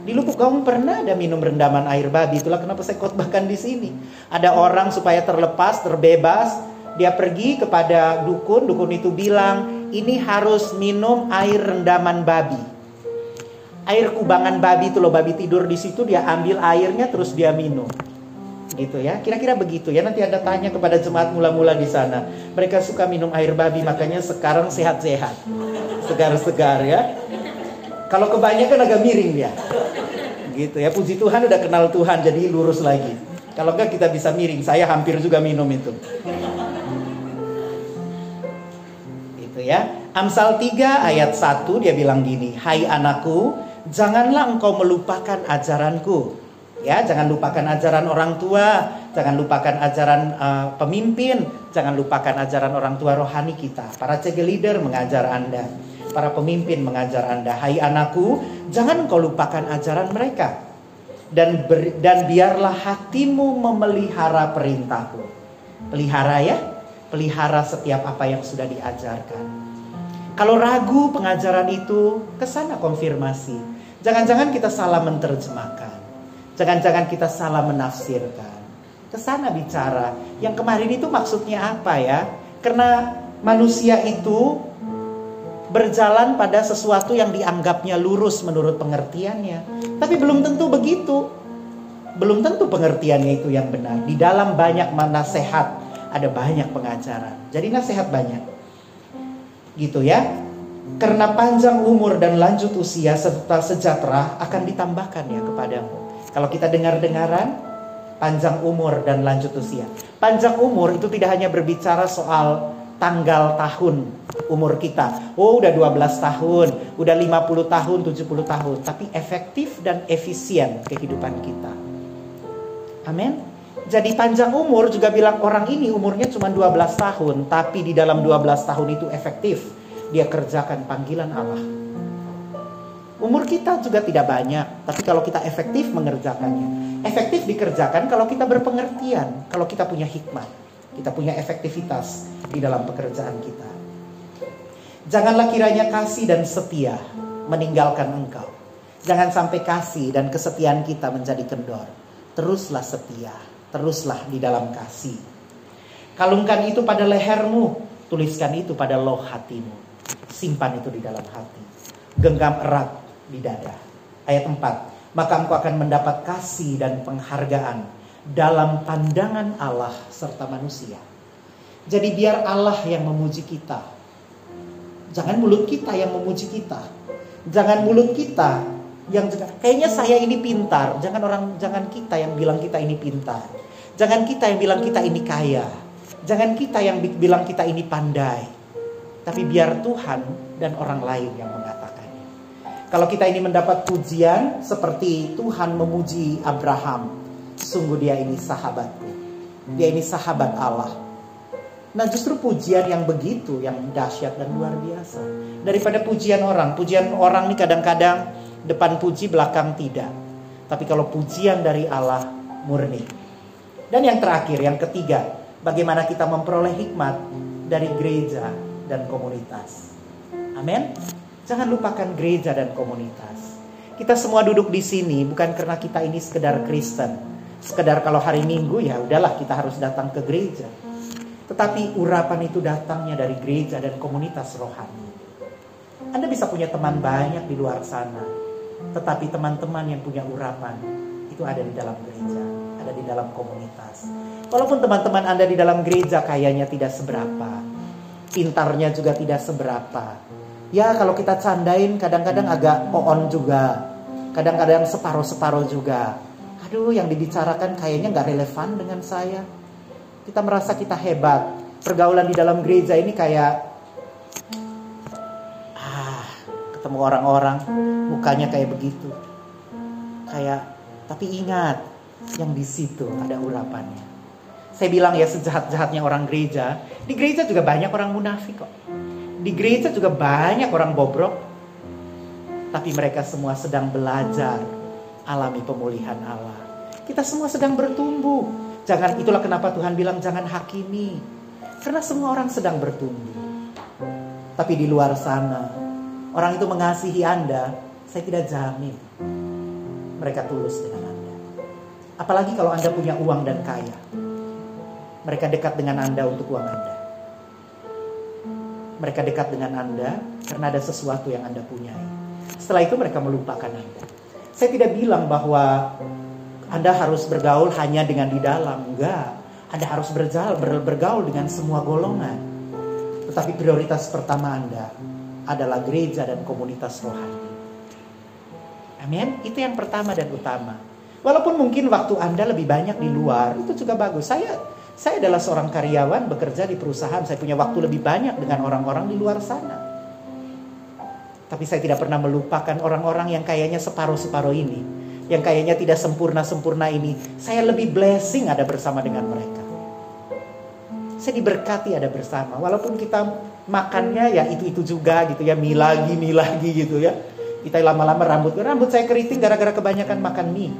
[SPEAKER 1] Di Lubuk Gaung pernah ada minum rendaman air babi. Itulah kenapa saya khotbahkan di sini. Ada orang supaya terlepas, terbebas, dia pergi kepada dukun, dukun itu bilang, "Ini harus minum air rendaman babi." air kubangan babi itu loh babi tidur di situ dia ambil airnya terus dia minum gitu ya kira-kira begitu ya nanti anda tanya kepada jemaat mula-mula di sana mereka suka minum air babi makanya sekarang sehat-sehat segar-segar ya kalau kebanyakan agak miring dia. Gitu ya puji Tuhan udah kenal Tuhan jadi lurus lagi. Kalau enggak kita bisa miring. Saya hampir juga minum itu. Itu ya. Amsal 3 ayat 1 dia bilang gini Hai anakku janganlah engkau melupakan ajaranku. Ya, jangan lupakan ajaran orang tua, jangan lupakan ajaran uh, pemimpin, jangan lupakan ajaran orang tua rohani kita. Para CG leader mengajar Anda, para pemimpin mengajar Anda. Hai anakku, jangan engkau lupakan ajaran mereka. Dan ber, dan biarlah hatimu memelihara perintahku. Pelihara ya, pelihara setiap apa yang sudah diajarkan. Kalau ragu pengajaran itu, ke sana konfirmasi Jangan-jangan kita salah menerjemahkan. Jangan-jangan kita salah menafsirkan. Ke sana bicara. Yang kemarin itu maksudnya apa ya? Karena manusia itu berjalan pada sesuatu yang dianggapnya lurus menurut pengertiannya. Tapi belum tentu begitu. Belum tentu pengertiannya itu yang benar. Di dalam banyak mana sehat ada banyak pengajaran. Jadi nasihat banyak. Gitu ya. Karena panjang umur dan lanjut usia serta sejahtera akan ditambahkan ya kepadamu. Kalau kita dengar-dengaran, panjang umur dan lanjut usia. Panjang umur itu tidak hanya berbicara soal tanggal tahun umur kita. Oh, udah 12 tahun, udah 50 tahun, 70 tahun, tapi efektif dan efisien kehidupan kita. Amin. Jadi panjang umur juga bilang orang ini umurnya cuma 12 tahun, tapi di dalam 12 tahun itu efektif dia kerjakan panggilan Allah. Umur kita juga tidak banyak, tapi kalau kita efektif mengerjakannya. Efektif dikerjakan kalau kita berpengertian, kalau kita punya hikmat, kita punya efektivitas di dalam pekerjaan kita. Janganlah kiranya kasih dan setia meninggalkan engkau. Jangan sampai kasih dan kesetiaan kita menjadi kendor. Teruslah setia, teruslah di dalam kasih. Kalungkan itu pada lehermu, tuliskan itu pada loh hatimu simpan itu di dalam hati. Genggam erat di dada. Ayat 4. Maka engkau akan mendapat kasih dan penghargaan dalam pandangan Allah serta manusia. Jadi biar Allah yang memuji kita. Jangan mulut kita yang memuji kita. Jangan mulut kita yang kayaknya saya ini pintar. Jangan orang jangan kita yang bilang kita ini pintar. Jangan kita yang bilang kita ini kaya. Jangan kita yang bilang kita ini pandai tapi biar Tuhan dan orang lain yang mengatakannya. Kalau kita ini mendapat pujian seperti Tuhan memuji Abraham, sungguh dia ini sahabatku. Dia ini sahabat Allah. Nah justru pujian yang begitu yang dahsyat dan luar biasa. Daripada pujian orang. Pujian orang ini kadang-kadang depan puji belakang tidak. Tapi kalau pujian dari Allah murni. Dan yang terakhir, yang ketiga, bagaimana kita memperoleh hikmat dari gereja dan komunitas. Amin. Jangan lupakan gereja dan komunitas. Kita semua duduk di sini bukan karena kita ini sekedar Kristen. Sekedar kalau hari Minggu ya udahlah kita harus datang ke gereja. Tetapi urapan itu datangnya dari gereja dan komunitas rohani. Anda bisa punya teman banyak di luar sana. Tetapi teman-teman yang punya urapan itu ada di dalam gereja, ada di dalam komunitas. Walaupun teman-teman Anda di dalam gereja kayaknya tidak seberapa, pintarnya juga tidak seberapa. Ya kalau kita candain kadang-kadang agak on juga. Kadang-kadang separuh-separuh juga. Aduh yang dibicarakan kayaknya nggak relevan dengan saya. Kita merasa kita hebat. Pergaulan di dalam gereja ini kayak ah ketemu orang-orang mukanya kayak begitu. Kayak tapi ingat yang di situ ada urapannya. Saya bilang ya sejahat-jahatnya orang gereja, di gereja juga banyak orang munafik kok. Di gereja juga banyak orang bobrok. Tapi mereka semua sedang belajar alami pemulihan Allah. Kita semua sedang bertumbuh. Jangan itulah kenapa Tuhan bilang jangan hakimi. Karena semua orang sedang bertumbuh. Tapi di luar sana, orang itu mengasihi Anda, saya tidak jamin mereka tulus dengan Anda. Apalagi kalau Anda punya uang dan kaya. Mereka dekat dengan Anda untuk uang Anda. Mereka dekat dengan Anda karena ada sesuatu yang Anda punyai. Setelah itu mereka melupakan Anda. Saya tidak bilang bahwa Anda harus bergaul hanya dengan di dalam. Enggak. Anda harus berjalan, ber, bergaul dengan semua golongan. Tetapi prioritas pertama Anda adalah gereja dan komunitas rohani. Amin. Itu yang pertama dan utama. Walaupun mungkin waktu Anda lebih banyak di luar, itu juga bagus. Saya saya adalah seorang karyawan bekerja di perusahaan, saya punya waktu lebih banyak dengan orang-orang di luar sana. Tapi saya tidak pernah melupakan orang-orang yang kayaknya separuh-separuh ini. Yang kayaknya tidak sempurna-sempurna ini. Saya lebih blessing ada bersama dengan mereka. Saya diberkati ada bersama. Walaupun kita makannya ya itu-itu juga gitu ya. Mie lagi, mie lagi gitu ya. Kita lama-lama rambut. Rambut saya keriting gara-gara kebanyakan makan mie.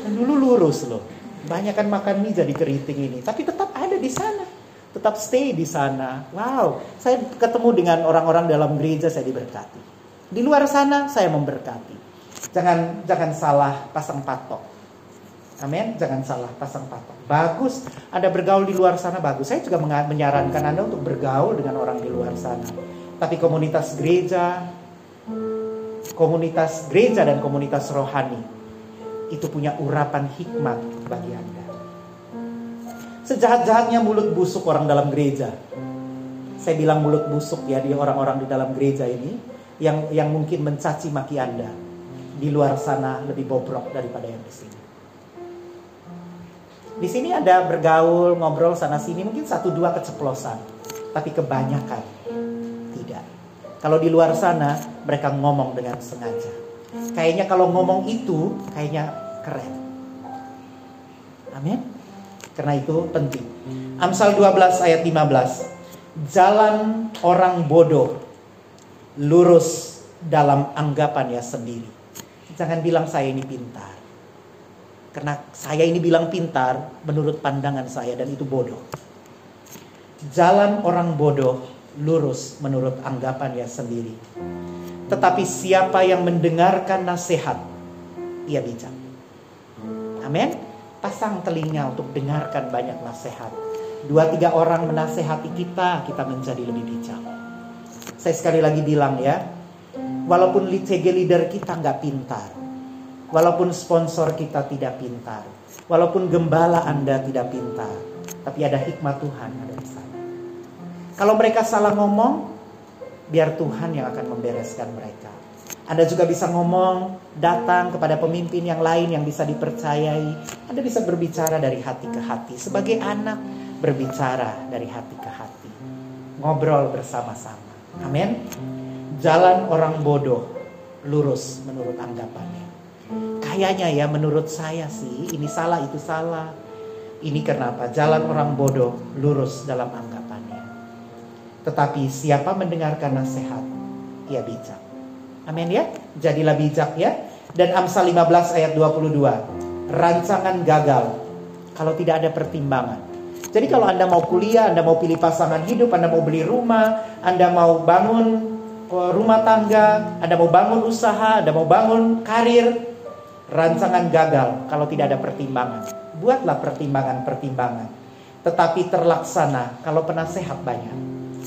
[SPEAKER 1] Dan dulu lurus loh. Banyak kan makan mie jadi keriting ini, tapi tetap ada di sana. Tetap stay di sana. Wow, saya ketemu dengan orang-orang dalam gereja saya diberkati. Di luar sana saya memberkati. Jangan jangan salah pasang patok. Amin. Jangan salah pasang patok. Bagus. Anda bergaul di luar sana bagus. Saya juga menyarankan Anda untuk bergaul dengan orang di luar sana. Tapi komunitas gereja, komunitas gereja dan komunitas rohani itu punya urapan hikmat bagi Anda. Sejahat-jahatnya mulut busuk orang dalam gereja. Saya bilang mulut busuk ya di orang-orang di dalam gereja ini yang yang mungkin mencaci maki Anda. Di luar sana lebih bobrok daripada yang di sini. Di sini ada bergaul, ngobrol sana sini, mungkin satu dua keceplosan, tapi kebanyakan tidak. Kalau di luar sana mereka ngomong dengan sengaja. Kayaknya kalau ngomong itu kayaknya keren. Amin. Karena itu penting. Amsal 12 ayat 15. Jalan orang bodoh lurus dalam anggapannya sendiri. Jangan bilang saya ini pintar. Karena saya ini bilang pintar menurut pandangan saya dan itu bodoh. Jalan orang bodoh lurus menurut anggapannya sendiri. Tetapi siapa yang mendengarkan nasihat, ia bijak. Amin. Pasang telinga untuk dengarkan banyak nasihat dua tiga orang menasehati kita, kita menjadi lebih bijak. Saya sekali lagi bilang ya, walaupun CG leader kita nggak pintar, walaupun sponsor kita tidak pintar, walaupun gembala Anda tidak pintar, tapi ada hikmat Tuhan ada di sana. Kalau mereka salah ngomong, biar Tuhan yang akan membereskan mereka. Anda juga bisa ngomong, datang kepada pemimpin yang lain yang bisa dipercayai. Anda bisa berbicara dari hati ke hati sebagai anak berbicara dari hati ke hati. Ngobrol bersama-sama. Amin. Jalan orang bodoh lurus menurut anggapannya. Kayaknya ya menurut saya sih ini salah itu salah. Ini kenapa? Jalan orang bodoh lurus dalam anggapannya. Tetapi siapa mendengarkan nasihat, ia bijak. Amin ya. Jadilah bijak ya. Dan Amsal 15 ayat 22. Rancangan gagal kalau tidak ada pertimbangan. Jadi kalau Anda mau kuliah, Anda mau pilih pasangan hidup, Anda mau beli rumah, Anda mau bangun eh, rumah tangga, Anda mau bangun usaha, Anda mau bangun karir, rancangan gagal kalau tidak ada pertimbangan. Buatlah pertimbangan-pertimbangan. Tetapi terlaksana kalau penasehat banyak.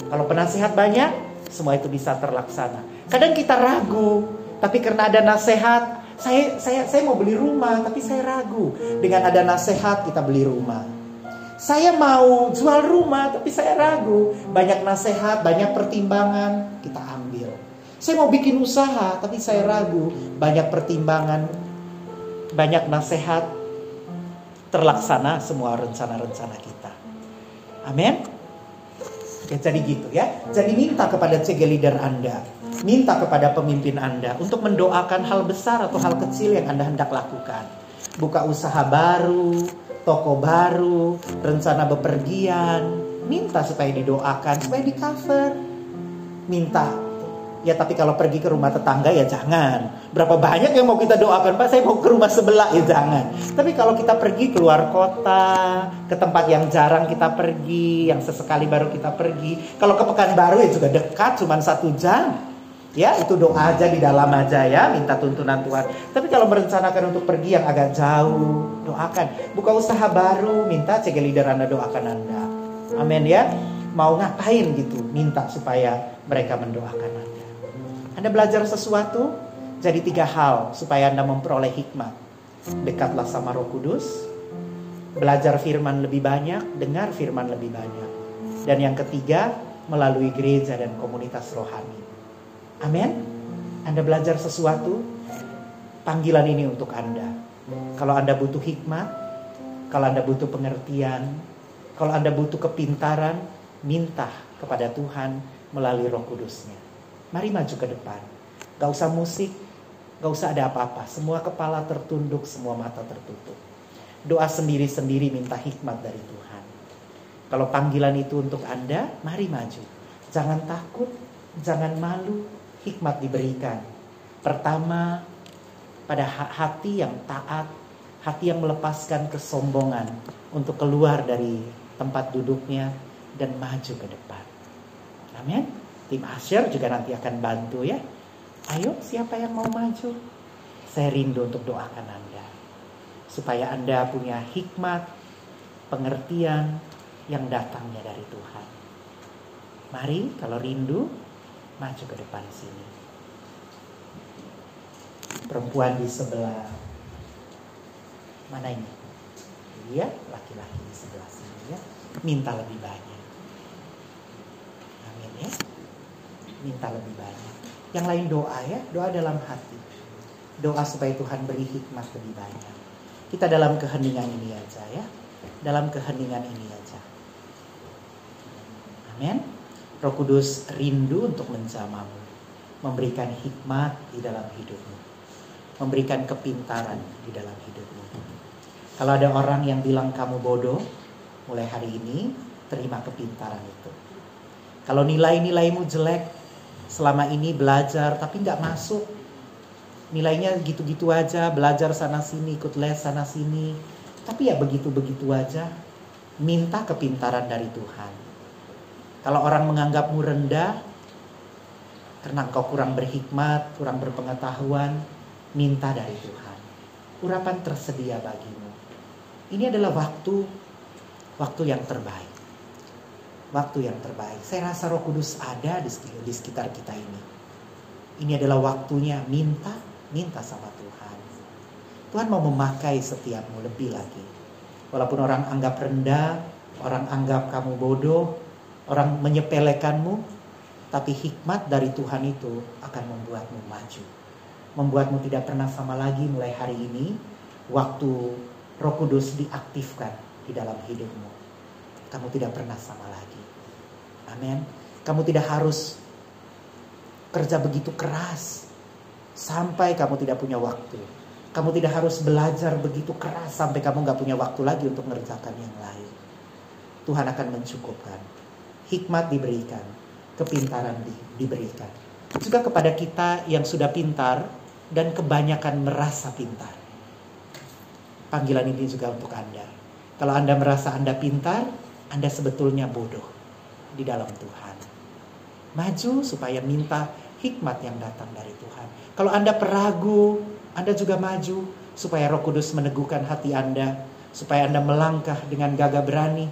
[SPEAKER 1] Kalau penasehat banyak, semua itu bisa terlaksana. Kadang kita ragu, tapi karena ada nasihat, saya saya saya mau beli rumah, tapi saya ragu. Dengan ada nasihat kita beli rumah. Saya mau jual rumah tapi saya ragu. Banyak nasihat, banyak pertimbangan, kita ambil. Saya mau bikin usaha tapi saya ragu. Banyak pertimbangan, banyak nasihat, terlaksana semua rencana-rencana kita. Amin. Ya, jadi gitu ya. Jadi minta kepada CG leader Anda, minta kepada pemimpin Anda untuk mendoakan hal besar atau hal kecil yang Anda hendak lakukan. Buka usaha baru, toko baru, rencana bepergian, minta supaya didoakan, supaya di cover. Minta. Ya tapi kalau pergi ke rumah tetangga ya jangan. Berapa banyak yang mau kita doakan, Pak? Saya mau ke rumah sebelah ya jangan. Tapi kalau kita pergi keluar kota, ke tempat yang jarang kita pergi, yang sesekali baru kita pergi. Kalau ke Pekanbaru ya juga dekat, cuma satu jam Ya, itu doa aja di dalam aja ya, minta tuntunan Tuhan. Tapi kalau merencanakan untuk pergi yang agak jauh, doakan. Buka usaha baru, minta cek leader Anda doakan Anda. Amin ya. Mau ngapain gitu, minta supaya mereka mendoakan Anda. Anda belajar sesuatu, jadi tiga hal supaya Anda memperoleh hikmat. Dekatlah sama Roh Kudus, belajar firman lebih banyak, dengar firman lebih banyak. Dan yang ketiga, melalui gereja dan komunitas rohani. Amin. Anda belajar sesuatu, panggilan ini untuk Anda. Kalau Anda butuh hikmat, kalau Anda butuh pengertian, kalau Anda butuh kepintaran, minta kepada Tuhan melalui roh kudusnya. Mari maju ke depan. Gak usah musik, gak usah ada apa-apa. Semua kepala tertunduk, semua mata tertutup. Doa sendiri-sendiri minta hikmat dari Tuhan. Kalau panggilan itu untuk Anda, mari maju. Jangan takut, jangan malu, hikmat diberikan. Pertama, pada hati yang taat, hati yang melepaskan kesombongan untuk keluar dari tempat duduknya dan maju ke depan. Amin. Tim Asyir juga nanti akan bantu ya. Ayo siapa yang mau maju? Saya rindu untuk doakan Anda. Supaya Anda punya hikmat, pengertian yang datangnya dari Tuhan. Mari kalau rindu maju ke depan sini. Perempuan di sebelah mana ini? Iya, laki-laki di sebelah sini ya. Minta lebih banyak. minta lebih banyak. Yang lain doa ya, doa dalam hati. Doa supaya Tuhan beri hikmat lebih banyak. Kita dalam keheningan ini aja ya. Dalam keheningan ini aja. Amin. Roh Kudus rindu untuk menjamamu. Memberikan hikmat di dalam hidupmu. Memberikan kepintaran di dalam hidupmu. Kalau ada orang yang bilang kamu bodoh, mulai hari ini terima kepintaran itu. Kalau nilai-nilaimu jelek, selama ini belajar tapi nggak masuk, nilainya gitu-gitu aja, belajar sana sini, ikut les sana sini, tapi ya begitu-begitu aja, minta kepintaran dari Tuhan. Kalau orang menganggapmu rendah, karena engkau kurang berhikmat, kurang berpengetahuan, minta dari Tuhan. Urapan tersedia bagimu. Ini adalah waktu waktu yang terbaik. Waktu yang terbaik. Saya rasa Roh Kudus ada di di sekitar kita ini. Ini adalah waktunya minta, minta sama Tuhan. Tuhan mau memakai setiapmu lebih lagi. Walaupun orang anggap rendah, orang anggap kamu bodoh, orang menyepelekanmu, tapi hikmat dari Tuhan itu akan membuatmu maju. Membuatmu tidak pernah sama lagi mulai hari ini, waktu Roh Kudus diaktifkan di dalam hidupmu. Kamu tidak pernah sama lagi. Amin. Kamu tidak harus kerja begitu keras sampai kamu tidak punya waktu. Kamu tidak harus belajar begitu keras sampai kamu nggak punya waktu lagi untuk mengerjakan yang lain. Tuhan akan mencukupkan. Hikmat diberikan, kepintaran di, diberikan. Juga kepada kita yang sudah pintar dan kebanyakan merasa pintar. Panggilan ini juga untuk Anda. Kalau Anda merasa Anda pintar, Anda sebetulnya bodoh di dalam Tuhan. Maju supaya minta hikmat yang datang dari Tuhan. Kalau Anda peragu, Anda juga maju supaya Roh Kudus meneguhkan hati Anda, supaya Anda melangkah dengan gagah berani,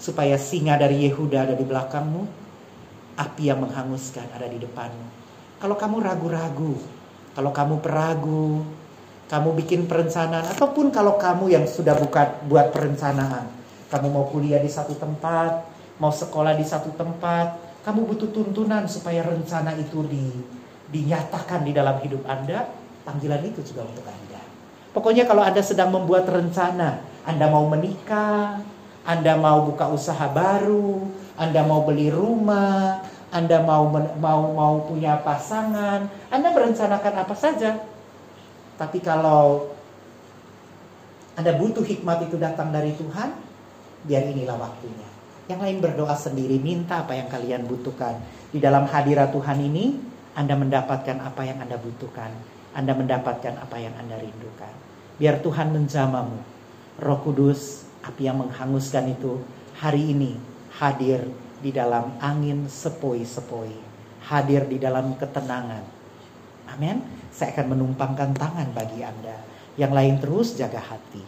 [SPEAKER 1] supaya singa dari Yehuda ada di belakangmu, api yang menghanguskan ada di depanmu. Kalau kamu ragu-ragu, kalau kamu peragu, kamu bikin perencanaan, ataupun kalau kamu yang sudah buka, buat perencanaan, kamu mau kuliah di satu tempat, mau sekolah di satu tempat, kamu butuh tuntunan supaya rencana itu di, dinyatakan di dalam hidup Anda, panggilan itu juga untuk Anda. Pokoknya kalau Anda sedang membuat rencana, Anda mau menikah, Anda mau buka usaha baru, Anda mau beli rumah, Anda mau mau mau punya pasangan, Anda merencanakan apa saja. Tapi kalau Anda butuh hikmat itu datang dari Tuhan, biar inilah waktunya. Yang lain berdoa sendiri, minta apa yang kalian butuhkan. Di dalam hadirat Tuhan ini, Anda mendapatkan apa yang Anda butuhkan. Anda mendapatkan apa yang Anda rindukan. Biar Tuhan menjamamu. Roh Kudus, api yang menghanguskan itu hari ini hadir di dalam angin sepoi-sepoi, hadir di dalam ketenangan. Amin. Saya akan menumpangkan tangan bagi Anda. Yang lain terus jaga hati.